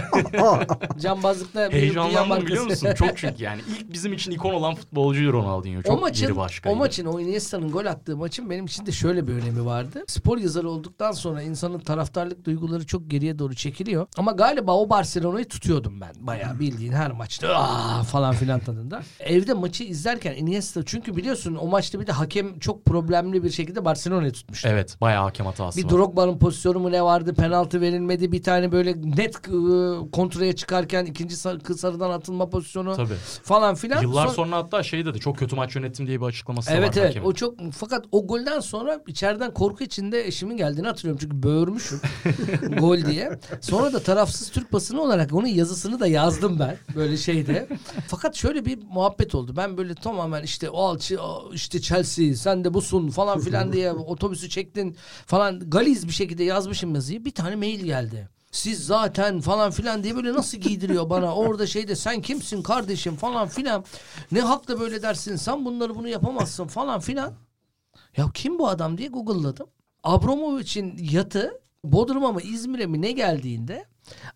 Cambazlıkta
heyecanlandım biliyor musun? Çok çünkü yani ilk bizim için ikon olan futbolcuydu Ronaldinho. Çok
o maçın,
biri başkaydı.
o maçın o Iniesta'nın gol attığı maçın benim için de şöyle bir önemi vardı. Spor yazarı olduktan sonra insanın taraftarlık duyguları çok geriye doğru çekiliyor. Ama galiba o Barcelona'yı tutuyordum ben. Bayağı bildiğin her maçta "Aa!" falan filan tadında. Evde maçı izlerken Iniesta çünkü biliyorsun o maçta bir de hakem çok problemli bir şekilde Barcelona'yı tutmuştu.
Evet bayağı hakem hatası
Bir
var.
Drogba'nın pozisyonu mu ne vardı? Penaltı verilmedi. Bir tane böyle net e, kontraya çıkarken ikinci sarı, sarıdan atılma pozisyonu
Tabii.
falan filan.
Yıllar
Son-
sonra hatta şey dedi çok kötü maç yönettim diye bir açıklaması
Evet
var
evet
hakemin.
o çok fakat o golden sonra içeriden korku içinde eşimin geldiğini hatırlıyorum çünkü böğürmüşüm gol diye. Sonra da tarafsız Türk basını olarak onun yazısını da yazdım ben böyle şeyde. Fakat şöyle bir muhabbet oldu. Ben böyle tamamen işte o alçı işte Chelsea sen de busun falan filan diye otobüsü çektin falan galiz bir şekilde yazmışım yazıyı. Bir tane mail geldi. Siz zaten falan filan diye böyle nasıl giydiriyor bana orada şeyde sen kimsin kardeşim falan filan. Ne hakla böyle dersin sen bunları bunu yapamazsın falan filan. Ya kim bu adam diye Google'ladım. Abramovich'in yatı Bodrum'a mı İzmir'e mi ne geldiğinde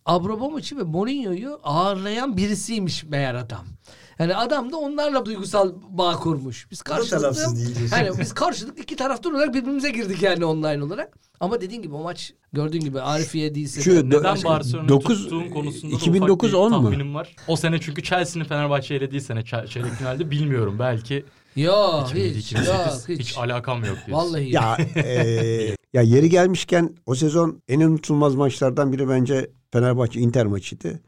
Abramovich'i ve Mourinho'yu ağırlayan birisiymiş meğer adam. Yani adam da onlarla duygusal bağ kurmuş. Biz karşılıklı hani biz karşılıklı iki taraftar olarak birbirimize girdik yani online olarak. Ama dediğin gibi o maç gördüğün gibi Arifiye değilse
Şu
de-
Neden Barcelona'yı tuttuğun konusunda
2009
da ufak
10
bir
mu?
tahminim var. O sene çünkü Chelsea'nin Fenerbahçe'yi elediği sene çe- çeyrek finalde bilmiyorum. Belki
Yok
2007,
hiç,
2008
yok
hiç.
hiç.
alakam yok diyorsun.
Vallahi.
Ya e, ya yeri gelmişken o sezon en unutulmaz maçlardan biri bence Fenerbahçe Inter maçıydı.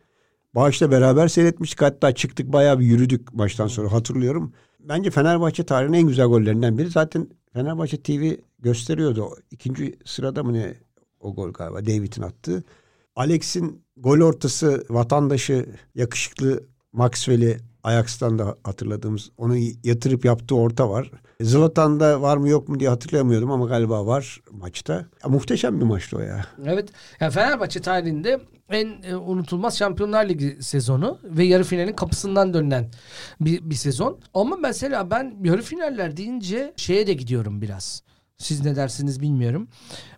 Bağış'la beraber seyretmiştik. Hatta çıktık bayağı bir yürüdük maçtan sonra hatırlıyorum. Bence Fenerbahçe tarihinin en güzel gollerinden biri. Zaten Fenerbahçe TV gösteriyordu. İkinci sırada mı ne o gol galiba David'in attığı. Alex'in gol ortası vatandaşı yakışıklı Maxwell'i Ajax'tan da hatırladığımız onu yatırıp yaptığı orta var. Zlatan'da var mı yok mu diye hatırlayamıyordum ama galiba var maçta. Ya, muhteşem bir maçtı o ya.
Evet. Yani Fenerbahçe tarihinde en e, unutulmaz Şampiyonlar Ligi sezonu ve yarı finalin kapısından dönülen bir, bir sezon. Ama mesela ben yarı finaller deyince şeye de gidiyorum biraz. Siz ne dersiniz bilmiyorum.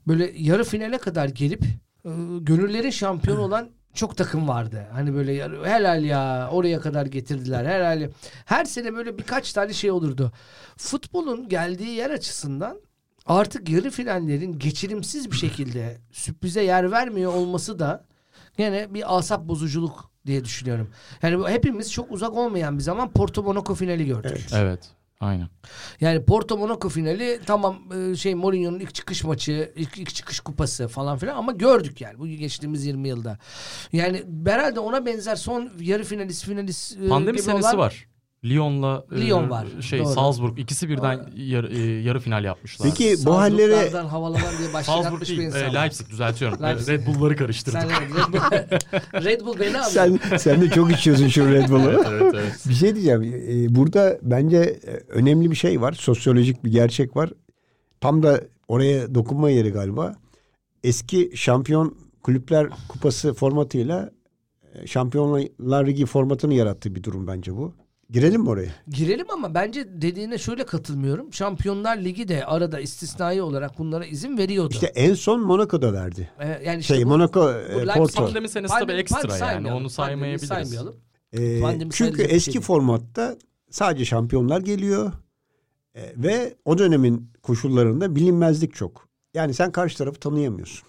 Böyle yarı finale kadar gelip e, gönüllerin şampiyonu olan çok takım vardı. Hani böyle yarı- helal ya oraya kadar getirdiler. Helal. Her sene böyle birkaç tane şey olurdu. Futbolun geldiği yer açısından artık yarı finallerin geçirimsiz bir şekilde sürprize yer vermiyor olması da gene bir asap bozuculuk diye düşünüyorum. Yani bu hepimiz çok uzak olmayan bir zaman Porto Monaco finali gördük.
Evet. Aynen.
Yani Porto Monaco finali tamam e, şey Mourinho'nun ilk çıkış maçı, ilk, ilk çıkış kupası falan filan ama gördük yani bu geçtiğimiz 20 yılda. Yani herhalde ona benzer son yarı finalist finalist e,
Pandemi senesi
olan-
var. Lyon'la e,
Lyon var,
şey
doğru.
Salzburg ikisi birden yarı, e, yarı final yapmışlar.
Peki bu hallere
havalaman diye başlık
Salzburg
atmış bir insan.
e. Leipzig düzeltiyorum. E,
Leipzig.
Red Bull'ları karıştırdım.
Sen Red Bull, Red Bull beni aldı.
sen sen de çok içiyorsun şu Red Bull'u.
evet, evet, evet.
Bir şey diyeceğim. Ee, Burada bence e, önemli bir şey var. Sosyolojik bir gerçek var. Tam da oraya dokunma yeri galiba. Eski şampiyon kulüpler kupası formatıyla e, Şampiyonlar Ligi formatını yarattığı bir durum bence bu. Girelim mi oraya?
Girelim ama bence dediğine şöyle katılmıyorum. Şampiyonlar Ligi de arada istisnai olarak bunlara izin veriyordu.
İşte en son Monaco'da verdi.
Ee, yani işte
Şey
bu-
Monaco
bu
e, Porto.
Pandemi senesi tabii ekstra
pandemi
yani onu saymayabiliriz.
saymayalım.
Ee,
Pandemi
çünkü eski
şey
formatta sadece şampiyonlar geliyor Ee, ve o dönemin koşullarında bilinmezlik çok. Yani sen karşı tarafı tanıyamıyorsun.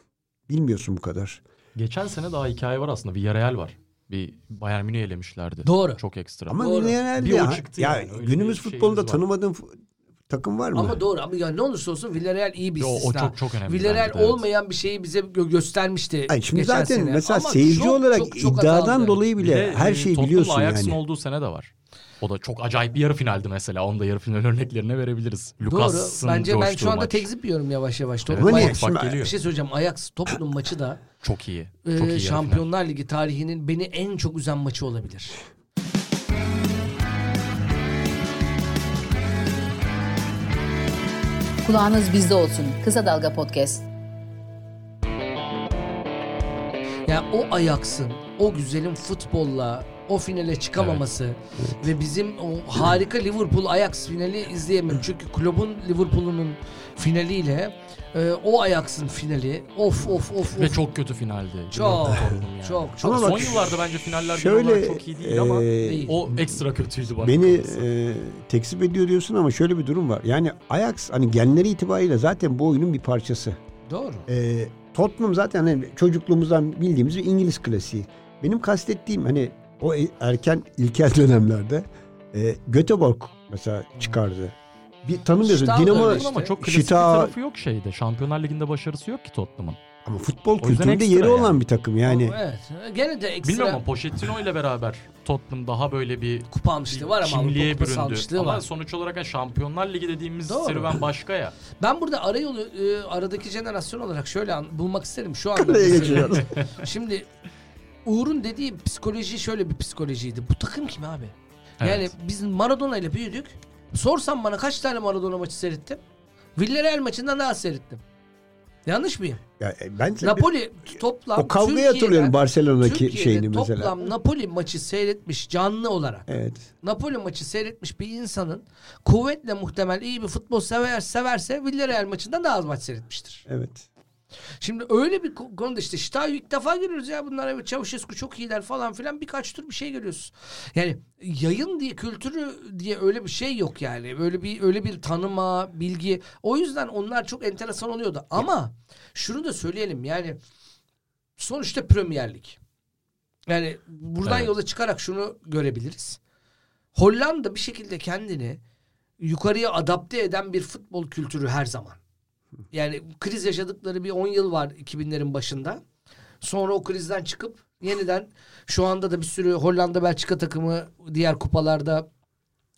Bilmiyorsun bu kadar.
Geçen sene daha hikaye var aslında. Villarreal var. Bir Bayern Münih elemişlerdi.
Doğru.
Çok ekstra.
Ama
Doğru.
o
ya,
çıktı
ya
yani,
günümüz futbolunda tanımadığın takım var mı?
Ama doğru ama ya ne olursa olsun Villarreal iyi bir
Yo, o
istisna.
çok- çok önemli
Villarreal
bence de, evet.
bir şeyi bize gö- göstermişti
Ay şimdi
geçen
zaten
sene.
mesela
Ama
seyirci
çok,
olarak
çok, çok
iddiadan
azaldı.
dolayı bile
de,
her
e,
şeyi biliyorsun
Ajax'ın
yani.
olduğu sene de var. O da çok acayip bir yarı finaldi mesela. Onu da yarı final örneklerine verebiliriz.
Doğru.
Lucas'ın
Bence ben şu anda
maç.
tekzip yiyorum yavaş yavaş.
Evet,
Ama ne,
Ajax-
şimdi-
geliyor.
Bir şey söyleyeceğim. Ajax Tottenham maçı da
Çok iyi.
e,
Çok iyi.
Şampiyonlar Ligi tarihinin beni en çok üzen maçı olabilir.
Kulağınız bizde olsun. Kısa Dalga Podcast.
Yani o Ajax'ın o güzelim futbolla o finale çıkamaması ve bizim o harika Liverpool Ajax finali izleyemiyorum. Çünkü kulübün Liverpool'unun finaliyle e, o Ajax'ın finali of of of
Ve
of.
çok kötü finaldi.
çok
yani.
çok çok
Ama
Son
bak,
yıllarda bence finaller
şöyle,
çok iyi değil ama
e,
Değil.
o ekstra kötüydü bana.
Beni e, tekzip ediyor diyorsun ama şöyle bir durum var. Yani Ajax hani genleri itibariyle zaten bu oyunun bir parçası.
doğru.
E, Tottenham zaten hani çocukluğumuzdan bildiğimiz bir İngiliz klasiği. Benim kastettiğim hani o e- erken ilkel dönemlerde e, Göteborg mesela çıkardı. Bir tanımıyorsun. Dinamo
işte.
ama çok klasik
Şita-
bir tarafı yok şeyde. Şampiyonlar Ligi'nde başarısı yok ki Tottenham'ın.
ama futbol kültüründe yeri olan
yani.
bir takım yani.
Evet. Gene de ekstra
Bilmiyorum ama Pochettino ile beraber Tottenham daha böyle bir
kupa almışlığı var ama
kimliğe büründü. Ama
var.
sonuç olarak yani Şampiyonlar Ligi dediğimiz
Doğru.
serüven başka ya.
Ben burada arayolu e, aradaki jenerasyon olarak şöyle an- bulmak isterim şu anda. Şimdi Uğur'un dediği psikoloji şöyle bir psikolojiydi. Bu takım kim abi? Yani
Evet.
biz Maradona ile büyüdük. Sorsan bana kaç tane Maradona maçı seyrettim? Villarreal maçından daha seyrettim. Yanlış mıyım?
Ya, e, ben
Napoli toplam
o kavgayı hatırlıyorum Barcelona'daki
Türkiye'de
şeyini mesela.
toplam Napoli maçı seyretmiş canlı olarak.
Evet.
Napoli maçı seyretmiş bir insanın kuvvetle muhtemel iyi bir futbol sever severse Villarreal maçından daha az maç seyretmiştir.
Evet.
Şimdi öyle bir ko- konuda işte Şitayu ilk defa görüyoruz ya bunlar evet Çavuşescu çok iyiler falan filan birkaç tür bir şey görüyoruz. Yani yayın diye kültürü diye öyle bir şey yok yani. Öyle bir öyle bir tanıma, bilgi. O yüzden onlar çok enteresan oluyordu. Ama şunu da söyleyelim yani sonuçta Premier Lig. Yani buradan
Evet.
yola çıkarak şunu görebiliriz. Hollanda bir şekilde kendini yukarıya adapte eden bir futbol kültürü her zaman. Yani kriz yaşadıkları bir 10 yıl var 2000'lerin başında. Sonra o krizden çıkıp yeniden şu anda da bir sürü Hollanda Belçika takımı diğer kupalarda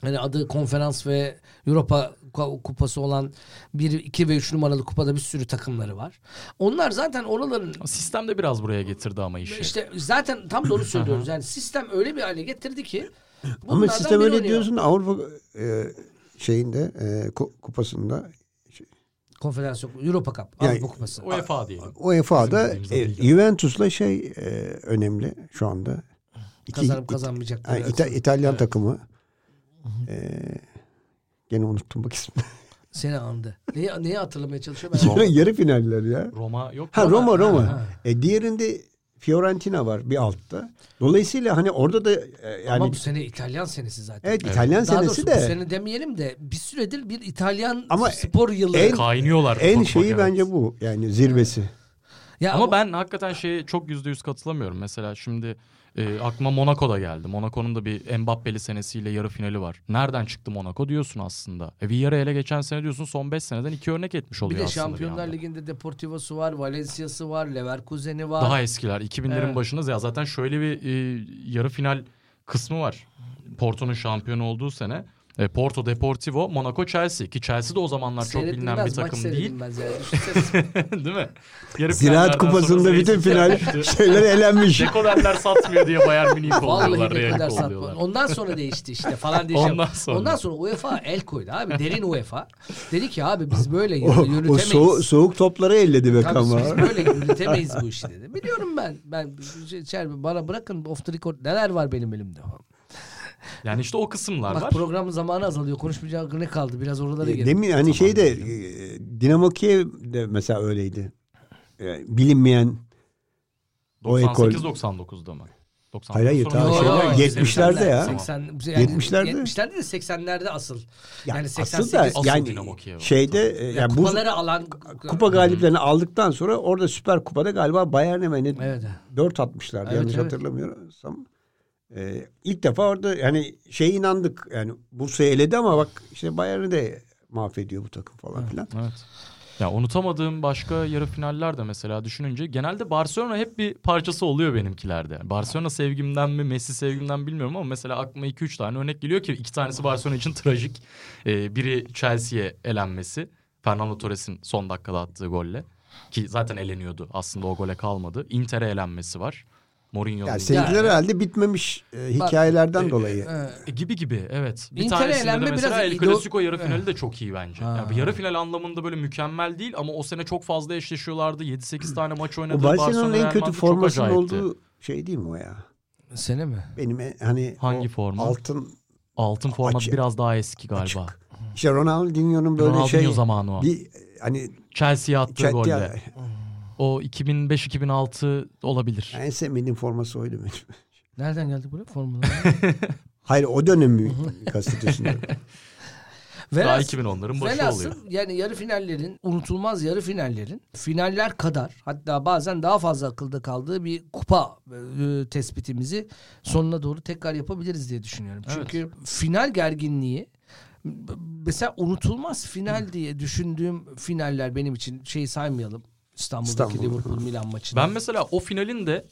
hani adı konferans ve Europa Ku- kupası olan 1, 2 ve 3 numaralı kupada bir sürü takımları var. Onlar zaten oraların
Sistem de biraz buraya getirdi ama işi.
işte zaten tam da onu söylüyoruz. Yani sistem öyle bir hale getirdi ki
Ama sistem öyle
oynuyor.
diyorsun Avrupa e, şeyinde e, ku- kupasında
Konfederasyon Europa Cup,
Yani-
Avrupa Kupası.
UEFA diyelim.
UEFA'da e, Juventus'la şey e, önemli şu anda. İki-
Kazanıp kazanmayacakları.
Ha, İta- İtalyan takımı. E, gene unuttum bak ismini.
Seni andı. Neyi, neyi hatırlamaya çalışıyor? Ben
Yarı finaller ya.
Roma yok.
Ha? Roma Roma.
ha.
E, diğerinde Fiorentina var bir altta. Dolayısıyla hani orada da e, yani
Ama bu sene İtalyan senesi zaten.
evet İtalyan
Daha
senesi
doğrusu
de
bu sene demeyelim de bir süredir bir İtalyan
Ama
spor yılı.
en-
Kaynıyorlar.
en şeyi
evet.
bence bu. Yani zirvesi.
ya
Ama
o-
ben hakikaten şeye çok yüzde yüz katılamıyorum. Mesela şimdi e, aklıma Monaco'da geldi. Monaco'nun da bir Mbappe'li senesiyle yarı finali var. Nereden çıktı Monaco diyorsun aslında. E, Villarreal'e geçen sene diyorsun son 5 seneden iki örnek etmiş
bir
oluyor
de
aslında.
Şampiyonlar
anda.
Ligi'nde Deportivo'su var, Valencia'sı var, Leverkusen'i var.
Daha eskiler. 2000'lerin
Evet.
başında ya zaten şöyle bir e, yarı final kısmı var. Porto'nun şampiyon olduğu sene. E, Porto, Deportivo, Monaco, Chelsea. Ki Chelsea de o zamanlar çok bilinen bir takım değil.
yani.
Değil mi? Yarı
Ziraat Kupası'nda bütün final şeyler elenmiş.
Dekoderler satmıyor diye Bayern Münih'i
Vallahi
kolluyorlar.
satma.
kolluyorlar.
Ondan sonra değişti işte falan diye.
Ondan
şey.
sonra.
Ondan sonra UEFA el koydu abi. Derin UEFA. Dedi ki abi biz böyle
O, o
yürütemeyiz.
soğuk, soğuk topları elledi be ama.
biz böyle yürütemeyiz bu işi dedi. Biliyorum ben. Ben şey, şey, bana bırakın off the record neler var benim elimde.
Yani işte o kısımlar
Bak
var.
programın zamanı azalıyor. Konuşmayacak ne kaldı? Biraz oralara gelin.
Demin hani şey de e, Dinamo Kiev de mesela öyleydi. E, bilinmeyen o ekol.
98-99'da mı? 99
Hayır, hayır,
sonra
ta şeyler,
yo, yo,
70'lerde ya.
80, yani
70'lerde.
70'lerde de 80'lerde asıl.
Ya
yani
aslında
88
Asıl
yani
Dinamo Kiev.
şeyde e,
yani
yani bu
kupaları alan
kupa galiplerini aldıktan sonra orada Süper Kupa'da galiba Bayern'e mi ne
Evet.
4 atmışlardı
Evet,
yanlış
evet.
hatırlamıyorsam. E, ilk defa orada yani şey inandık yani Bursa'yı eledi ama bak işte Bayern'i de mahvediyor bu takım falan filan.
Evet. Ya unutamadığım başka yarı finaller de mesela düşününce genelde Barcelona hep bir parçası oluyor benimkilerde. Yani Barcelona sevgimden mi Messi sevgimden bilmiyorum ama mesela aklıma 2-3 tane örnek geliyor ki iki tanesi Barcelona için trajik. Ee, biri Chelsea'ye elenmesi. Fernando Torres'in son dakikada attığı golle. Ki zaten eleniyordu aslında o gole kalmadı. Inter'e elenmesi var. Mourinho'nun
Yani seninkiler herhalde bitmemiş e, hikayelerden dolayı.
Ee,
E, gibi gibi evet. Bir
Inter'e
tanesinde
elenme
de mesela
biraz
El Clasico yarı finali de çok iyi bence.
Ha.
Yani yarı final anlamında böyle mükemmel değil ama o sene çok fazla eşleşiyorlardı. 7-8 tane maç oynadı.
O Barcelona'nın
Barcelona,
en kötü formasının olduğu şey değil mi o ya?
sene mi?
Benim e- hani
Hangi forma?
Altın
Altın forma
Açık.
biraz daha eski galiba.
Açık. işte Ronaldinho'nun böyle
Ronaldinho
şey
zamanı o.
bir hani
Chelsea'ye attığı
chat
golle. O 2005-2006 olabilir.
en sevmediğim forması oydu benim.
Nereden geldi buraya formula?
Hayır o dönemi kastediyorsun.
Daha 2010'ların başı
velhasıl
oluyor.
yani yarı finallerin, unutulmaz yarı finallerin finaller kadar hatta bazen daha fazla akılda kaldığı bir kupa e, tespitimizi sonuna doğru tekrar yapabiliriz diye düşünüyorum.
Evet.
Çünkü final gerginliği mesela unutulmaz final diye düşündüğüm finaller benim için şeyi saymayalım. İstanbul'daki
İstanbul.
Liverpool Milan maçını.
Ben mesela o finalin de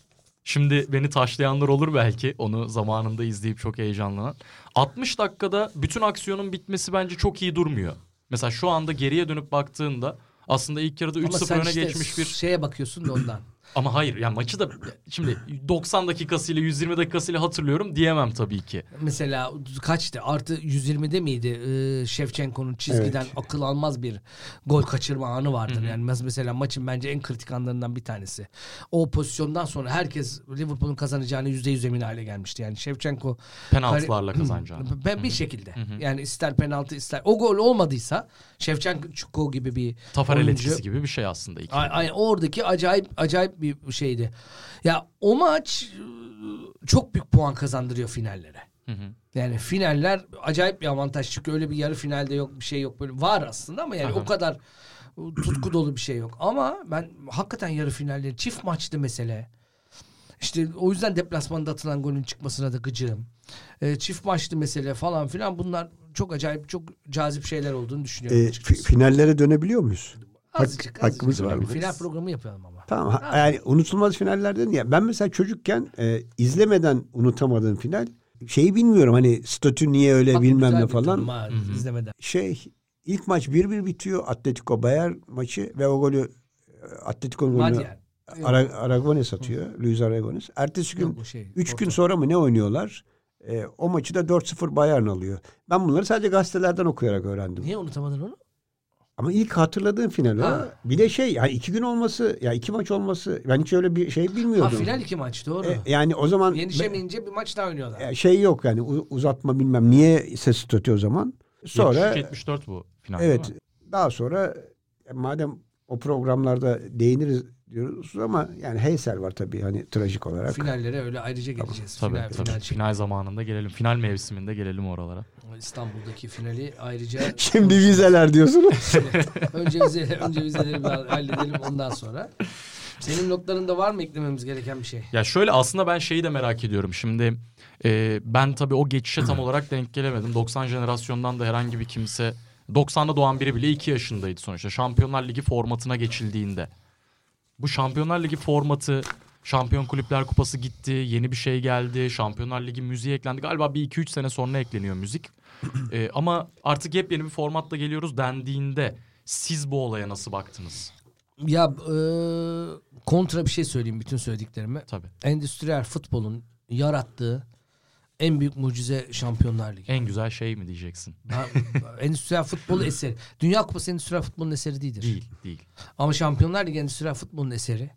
şimdi beni taşlayanlar olur belki onu zamanında izleyip çok heyecanlanan. 60 dakikada bütün aksiyonun bitmesi bence çok iyi durmuyor. Mesela şu anda geriye dönüp baktığında aslında ilk yarıda
Ama
3-0
sen
öne
işte
geçmiş bir
şeye bakıyorsun da ondan.
Ama hayır yani maçı da şimdi 90 dakikasıyla 120 dakikasıyla hatırlıyorum diyemem tabii ki.
Mesela kaçtı? Artı 120'de miydi? Ee, Şevçenko'nun çizgiden
Evet.
akıl almaz bir gol kaçırma anı vardır. Yani mes- mesela maçın bence en kritik anlarından bir tanesi. O pozisyondan sonra herkes Liverpool'un kazanacağını %100 emin hale gelmişti. Yani Şevçenko
Penaltılarla kazanacağını.
ben bir şekilde. Yani ister penaltı ister o gol olmadıysa Şevçenko gibi bir
Tafarel
oyuncu-
etkisi gibi bir şey aslında. iki.
Ay, ay, oradaki acayip acayip bir şeydi. Ya o maç ıı, çok büyük puan kazandırıyor finallere.
Hı hı.
Yani finaller acayip bir avantaj çünkü öyle bir yarı finalde yok bir şey yok böyle var aslında ama yani
Aha.
o kadar ıı, tutku dolu bir şey yok. Ama ben hakikaten yarı finalleri çift maçtı mesele. İşte o yüzden deplasmanda atılan golün çıkmasına da gıcığım. Ee, çift maçtı mesele falan filan bunlar çok acayip çok cazip şeyler olduğunu düşünüyorum.
E,
açıkçası.
finallere dönebiliyor muyuz? Hak-
Azıcık, azıcık.
hakkımız var?
Final programı yapalım ama.
Tamam. ha- yani unutulmaz finaller dedin ya. Ben mesela çocukken e, izlemeden unutamadığım final şeyi bilmiyorum hani statü niye öyle
Bak,
bilmem ne falan.
ha, izlemeden.
Şey ilk maç 1-1 bitiyor Atletico Bayern maçı ve o golü e, Atletico'nun golünü. Ara, Aragones atıyor. Luis Aragones. Ertesi gün
Yok, o şey,
3 gün sonra mı ne oynuyorlar? E, o maçı da 4-0 Bayern alıyor. Ben bunları sadece gazetelerden okuyarak öğrendim.
Niye unutamadın onu?
Ama ilk hatırladığım final o.
Ha.
Bir de şey yani iki gün olması ya iki maç olması ben hiç öyle bir şey
Ha
bilmiyordum.
final iki maç doğru.
E, yani o zaman
Yenişemeyince bir maç daha oynuyorlar.
e, şey yok yani uzatma bilmem niye ses statü o zaman. Sonra
73-74 bu final
evet daha sonra e, madem o programlarda değiniriz diyoruz ama yani Heysel var tabii hani trajik olarak.
Finallere öyle ayrıca geleceğiz.
Tabii
final,
tabii.
final,
Final, zamanında gelelim. Final mevsiminde gelelim oralara.
İstanbul'daki finali ayrıca
Şimdi vizeler diyorsunuz.
önce vize önce vizeleri bir halledelim ondan sonra. Senin notlarında var mı eklememiz gereken bir şey?
Ya şöyle aslında ben şeyi de merak ediyorum. Şimdi e, ben tabii o geçişe tam olarak denk gelemedim. 90 jenerasyondan da herhangi bir kimse 90'da doğan biri bile 2 yaşındaydı sonuçta. Şampiyonlar Ligi formatına geçildiğinde. Bu Şampiyonlar Ligi formatı Şampiyon Kulüpler Kupası gitti. Yeni bir şey geldi. Şampiyonlar Ligi müziği eklendi. Galiba bir 2-3 sene sonra ekleniyor müzik. E, ama artık yepyeni bir formatla geliyoruz dendiğinde siz bu olaya nasıl baktınız?
Ya e, kontra bir şey söyleyeyim bütün söylediklerime.
Tabii.
Endüstriyel futbolun yarattığı en büyük mucize Şampiyonlar Ligi.
En güzel şey mi diyeceksin?
Ha, endüstriyel futbol eseri. Dünya Kupası endüstriyel futbolun eseri değildir.
Değil, değil.
Ama Şampiyonlar Ligi endüstriyel futbolun eseri.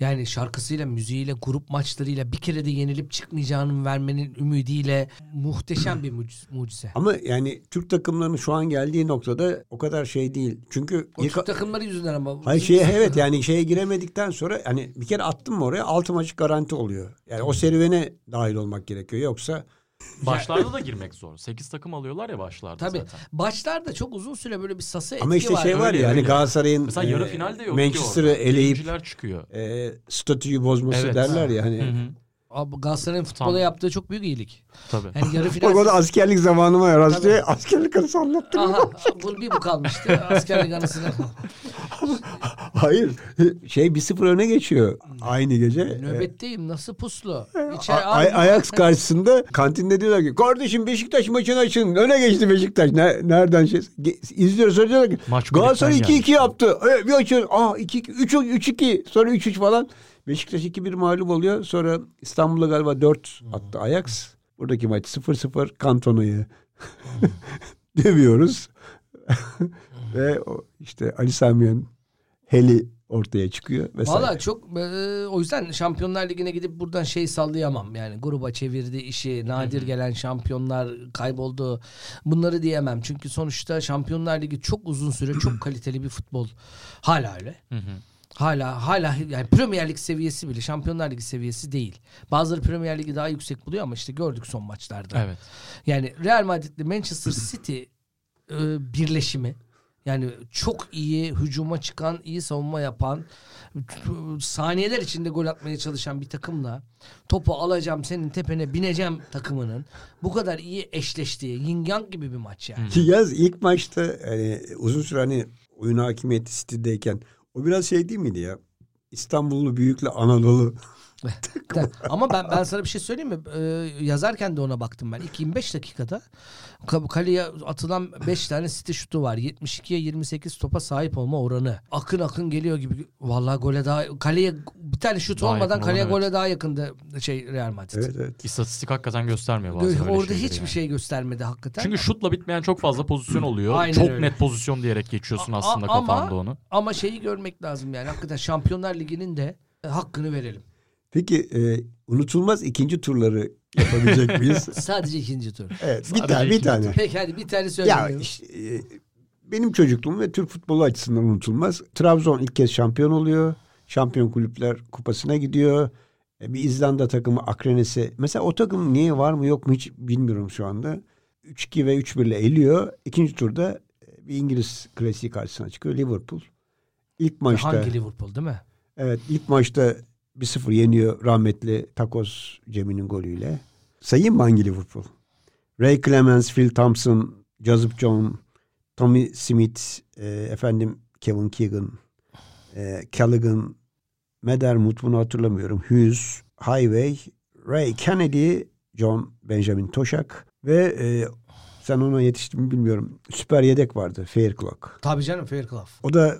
Yani şarkısıyla, müziğiyle, grup maçlarıyla bir kere de yenilip çıkmayacağının vermenin ümidiyle muhteşem bir mucize.
Ama yani Türk takımlarının şu an geldiği noktada o kadar şey değil. Çünkü
O
ilk-
Türk takımları yüzünden ama.
Hayır şeye evet yani şeye giremedikten sonra hani bir kere attın mı oraya altı maç garanti oluyor. Yani o serüvene dahil olmak gerekiyor. Yoksa
Başlarda da girmek zor. 8 takım alıyorlar ya başlarda
Tabii.
zaten.
Başlarda çok uzun süre böyle bir sası etki
ama işte
var.
şey var
öyle,
ya hani
öyle.
Galatasaray'ın
Mesela yarı
e,
finalde yok
Manchester'ı eleyip
çıkıyor.
e, statüyü bozması
Evet.
derler ya hani.
Hı hı.
Abi Galatasaray'ın futbola
Tam.
yaptığı çok büyük iyilik.
Tabii.
Yani yarı final.
Bak o da askerlik zamanıma yarastı. Askerlik anısı anlattı.
Aha, bu bir bu kalmıştı. Askerlik anısını.
Hayır. Şey 1-0 öne geçiyor aynı gece.
Nöbetteyim nasıl puslu.
A-
İçeri
Ay- Ajax karşısında kantinde diyorlar ki kardeşim Beşiktaş maçını açın. Öne geçti Beşiktaş. Ne, nereden şey? Ge- İzliyoruz diyorlar ki
Maç
Galatasaray
kulüpten
2-2
gelmiş.
yaptı. E, bir açıyor. Aa 2 3 3-2 sonra 3-3 falan. Beşiktaş 2-1 mağlup oluyor. Sonra İstanbul'a galiba 4 attı Ajax. Buradaki maç 0-0 Kantona'yı dövüyoruz. Ve işte Ali Samiyen Heli ortaya çıkıyor vesaire.
Valla çok e, o yüzden Şampiyonlar Ligi'ne gidip buradan şey sallayamam. Yani gruba çevirdi işi, nadir gelen şampiyonlar kayboldu. Bunları diyemem. Çünkü sonuçta Şampiyonlar Ligi çok uzun süre çok kaliteli bir futbol. Hala öyle.
Hı hı.
Hala hala yani Premier Lig seviyesi bile Şampiyonlar Ligi seviyesi değil. Bazıları Premier Ligi daha yüksek buluyor ama işte gördük son maçlarda.
Evet.
Yani Real Madrid'le Manchester City e, birleşimi yani çok iyi hücuma çıkan, iyi savunma yapan, saniyeler içinde gol atmaya çalışan bir takımla topu alacağım senin tepene bineceğim takımının bu kadar iyi eşleştiği yin yang gibi bir maç yani.
Ki yaz ilk maçta hani uzun süre hani oyun hakimiyeti City'deyken o biraz şey değil miydi ya? İstanbullu büyükle Anadolu
Ama ben ben sana bir şey söyleyeyim mi? Ee, yazarken de ona baktım ben. İlk 25 dakikada ka- kaleye atılan 5 tane City şutu var. 72'ye 28 topa sahip olma oranı. Akın akın geliyor gibi. Vallahi gole daha kaleye bir tane şut
Daha
olmadan kaleye
olan,
gole daha yakındı şey Real Madrid.
Evet evet.
İstatistik hakikaten göstermiyor bazen öyle
Orada hiçbir
yani.
şey göstermedi hakikaten.
Çünkü şutla bitmeyen çok fazla pozisyon oluyor.
Aynen
çok
öyle.
net pozisyon diyerek geçiyorsun
A-
aslında
ama-
kafanda onu.
Ama şeyi görmek lazım yani. Hakikaten Şampiyonlar Ligi'nin de e, hakkını verelim.
Peki e, unutulmaz ikinci turları yapabilecek miyiz?
Sadece ikinci tur.
Evet bir tane bir tane.
Peki hadi bir tane
Ya
söyleyelim.
işte, e, benim çocukluğum ve Türk futbolu açısından unutulmaz. Trabzon ilk kez şampiyon oluyor. Şampiyon Kulüpler Kupası'na gidiyor. E, Bir İzlanda takımı Akrenes'i. Mesela o takım niye var mı yok mu hiç bilmiyorum şu anda. 3-2 ve 3-1 ile eliyor. İkinci turda e, bir İngiliz klasiği karşısına çıkıyor. Liverpool. İlk maçta.
Hangi Liverpool değil mi?
Evet ilk maçta 1-0 yeniyor rahmetli Takos Cemi'nin golüyle. Sayayım mı hangi Liverpool? Ray Clemens, Phil Thompson, Joseph John, Tommy Smith, e, efendim Kevin Keegan, e, Callaghan, Medermut bunu hatırlamıyorum. Hughes, Highway, Ray Kennedy, John Benjamin Toşak ve e, sen ona yetiştin mi bilmiyorum. Süper yedek vardı Fairclough.
Tabii canım Fairclough.
O da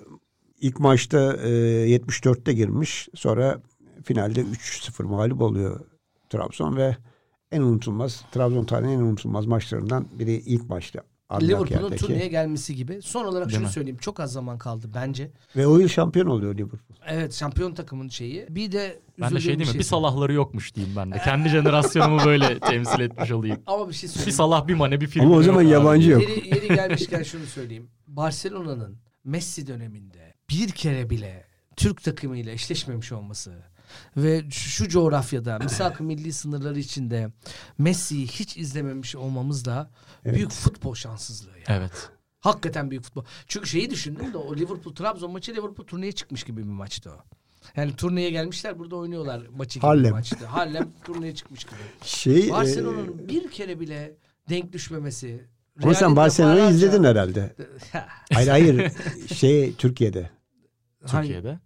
ilk maçta e, 74'te girmiş. Sonra finalde 3-0 mağlup oluyor Trabzon ve en unutulmaz Trabzon tarihinin en unutulmaz maçlarından biri ilk maçta.
Liverpool'un turneye gelmesi gibi. Son olarak
Değil
şunu
mi?
söyleyeyim. Çok az zaman kaldı bence.
Ve o yıl şampiyon oluyor Liverpool.
Evet şampiyon takımın şeyi. Bir de
Ben de şey diyeyim mi? Bir
söyleyeyim.
salahları yokmuş diyeyim ben de. Kendi jenerasyonumu böyle temsil etmiş olayım.
Ama bir şey
Bir
söyleyeyim.
salah bir mane bir film.
Ama o zaman yabancı yok.
Yeri, yeri gelmişken şunu söyleyeyim. Barcelona'nın Messi döneminde bir kere bile Türk takımıyla eşleşmemiş olması ve şu, coğrafyada misak milli sınırları içinde Messi'yi hiç izlememiş olmamız da büyük futbol şanssızlığı. Yani.
Evet.
Hakikaten büyük futbol. Çünkü şeyi düşündüm de o Liverpool Trabzon maçı Liverpool turneye çıkmış gibi bir maçtı o. Yani turneye gelmişler burada oynuyorlar maçı gibi maçtı. Harlem turneye çıkmış gibi.
Şey, e,
Barcelona'nın bir kere bile denk düşmemesi.
ama sen Barcelona'yı izledin herhalde. Hayır hayır şey Türkiye'de.
Türkiye'de.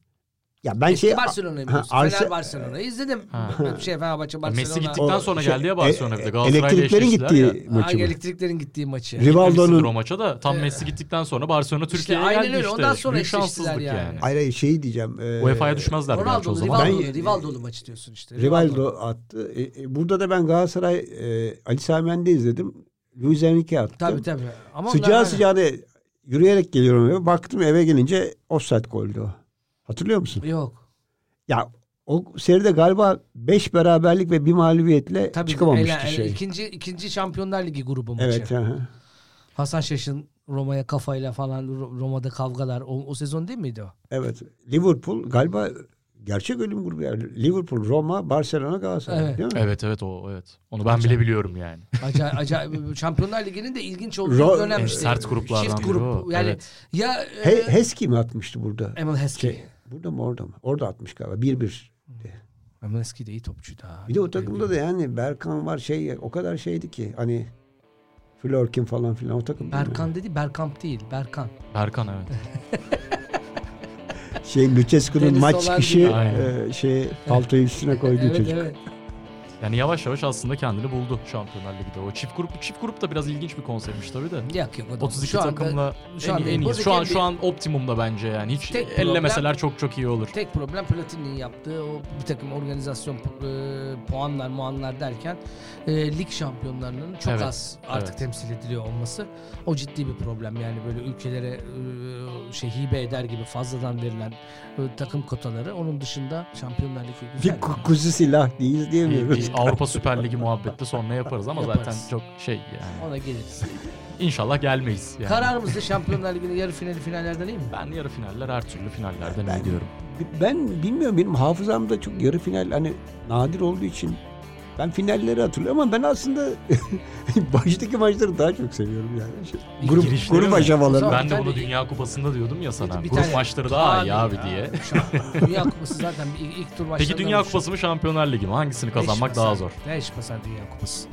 Ya ben
Eski
şey
Barcelona'yı
Ha,
biliyorsun.
Arse-
Fener Barcelona'yı izledim.
Ha.
Şey Fenerbahçe Barcelona.
Messi gittikten
O
sonra
şey,
geldi ya Barcelona bir de. Galatasaray'la
elektriklerin gittiği
ya.
maçı mı?
elektriklerin gittiği maçı.
Rivaldo'nun
o maça da tam Messi gittikten sonra Barcelona Türkiye'ye
aynen
geldi
öyle.
işte.
Ondan sonra
Büyük şanssızlık
yani.
yani.
Hayır şeyi diyeceğim. e,
UEFA'ya düşmezler gerçi o zaman.
Rivaldo'lu,
Ben-
Rivaldo'lu maçı diyorsun işte.
Rivaldo attı. E, e, burada da ben Galatasaray e, Ali Sami Yen'de izledim. Luis Enrique attı.
Tabii tabii. Ama
Sıcağı sıcağına yürüyerek geliyorum eve. Baktım eve gelince offside goldü o. Hatırlıyor musun?
Yok.
Ya o seride galiba 5 beraberlik ve bir mağlubiyetle
Tabii
çıkamamıştı
ele-
şey.
ikinci ikinci Şampiyonlar Ligi grubu maçı.
Evet. hı hı.
Hasan Şaş'ın Roma'ya kafayla falan Ro- Roma'da kavgalar. O, o sezon değil miydi o?
Evet. Liverpool galiba gerçek ölüm grubu yani. Liverpool, Roma, Barcelona, Galatasaray
Evet.
değil mi?
Evet evet o evet. Onu ben bile biliyorum yani.
Acayip, acayip Şampiyonlar Ligi'nin de ilginç olduğu
Ro-
dönem işte.
sert gruplardan
Çift
biri
grup.
o,
Yani
evet.
ya
He,
e,
Heskey mi atmıştı burada?
Emil Heskey.
Şey, burada mı orada mı? Orada atmış galiba. 1-1.
Emil Heskey de iyi topçuydu ha.
Bir de o takımda da yani Berkan var şey o kadar şeydi ki hani Florkin falan filan o takım.
Berkan dedi Berkamp değil. Berkan.
Berkan evet.
Şey Lucescu'nun maç çıkışı e, şey paltoyu üstüne koyduğu
evet
çocuk.
evet.
Yani yavaş yavaş aslında kendini buldu Şampiyonlar Ligi'de. O çift grup çift grup da biraz ilginç bir konseptmiş tabii de.
Yok yok o da.
32
Şu anda
takımla
şu
en,
anda
en iyi. Şu an şu an optimumda bence yani. Hiç
Tek problem-
ellemeseler çok çok iyi olur.
Tek problem Platini'nin yaptığı o bir takım organizasyon e, puanlar muanlar derken e, lig şampiyonlarının çok
Evet,
az artık
evet.
temsil ediliyor olması o ciddi bir problem yani böyle ülkelere e, şey hibe eder gibi fazladan verilen e, takım kotaları onun dışında şampiyonlar ligi
Bir
güzel.
ku- kuzu silah diye
Bir,
izleyemiyoruz.
bir Avrupa Süper Ligi muhabbeti sonra yaparız ama
Yaparız.
zaten çok şey yani.
Ona geliriz.
İnşallah gelmeyiz yani.
Kararımız da Şampiyonlar Ligi'nin yarı finali finallerden iyi mi?
Ben yarı finaller her türlü finallerden
Ben-
iyi diyorum.
Ben bilmiyorum benim hafızamda çok yarı final hani nadir olduğu için ben finalleri hatırlıyorum ama ben aslında baştaki maçları daha çok seviyorum yani. Şey, grup
girişleri
grup
mi?
aşamaları.
Ben de bunu Dünya Kupası'nda diyordum ya sana.
Bir
Grup maçları daha iyi abi
ya.
diye.
Dünya Kupası zaten ilk, ilk tur
Peki
maçlarından
Dünya
oluşuyor.
Kupası mı Şampiyonlar Ligi mi? Hangisini kazanmak
Beş
daha zor?
Beş basar Dünya Kupası.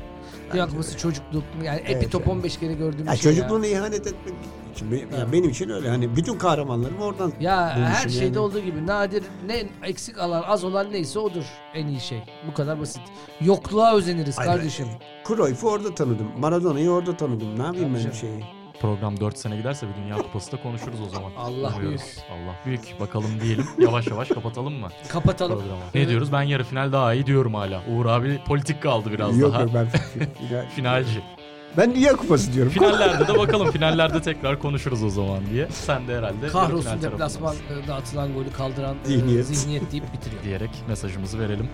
Dünya Kupası çocukluk yani epi
Evet,
top
evet.
15 kere gördüğüm
Ya
şey
çocukluğuna ihanet etmek için. Benim, ya benim için öyle. Hani bütün kahramanlarım oradan
Ya her şeyde
yani.
olduğu gibi nadir ne eksik alan az olan neyse odur en iyi şey. Bu kadar basit. Yokluğa özeniriz
Hayır,
kardeşim.
Cruyff'u orada tanıdım. Maradona'yı orada tanıdım. Ne yapayım ben
Tabii
şeyi?
Program 4 sene giderse bir Dünya Kupası da konuşuruz o zaman.
Allah
Umuyoruz.
büyük.
Allah büyük. Bakalım diyelim. Yavaş yavaş kapatalım mı
Kapatalım.
programı? Ne diyoruz? Ben yarı final daha iyi diyorum hala. Uğur abi politik kaldı biraz
Yok
daha.
yok ben final-
Finalci.
Ben Dünya Kupası diyorum.
Finallerde de bakalım finallerde tekrar konuşuruz o zaman diye. Sen de herhalde
Kahrolsun
final
deplasman
tarafındasın
e, atılan golü kaldıran e,
Zihniyet.
zihniyet deyip bitiriyor.
diyerek mesajımızı verelim.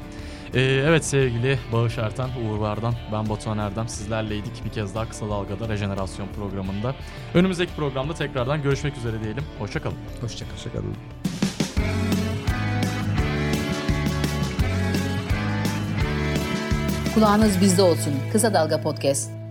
Ee, evet sevgili Bağış Erten, Uğur Vardan, ben Batuhan Erdem sizlerleydik. Bir kez daha Kısa Dalga'da Rejenerasyon programında. Önümüzdeki programda tekrardan görüşmek üzere diyelim. Hoşçakalın.
Hoşçakalın.
Hoşçakalın.
Kulağınız bizde olsun. Kısa Dalga Podcast.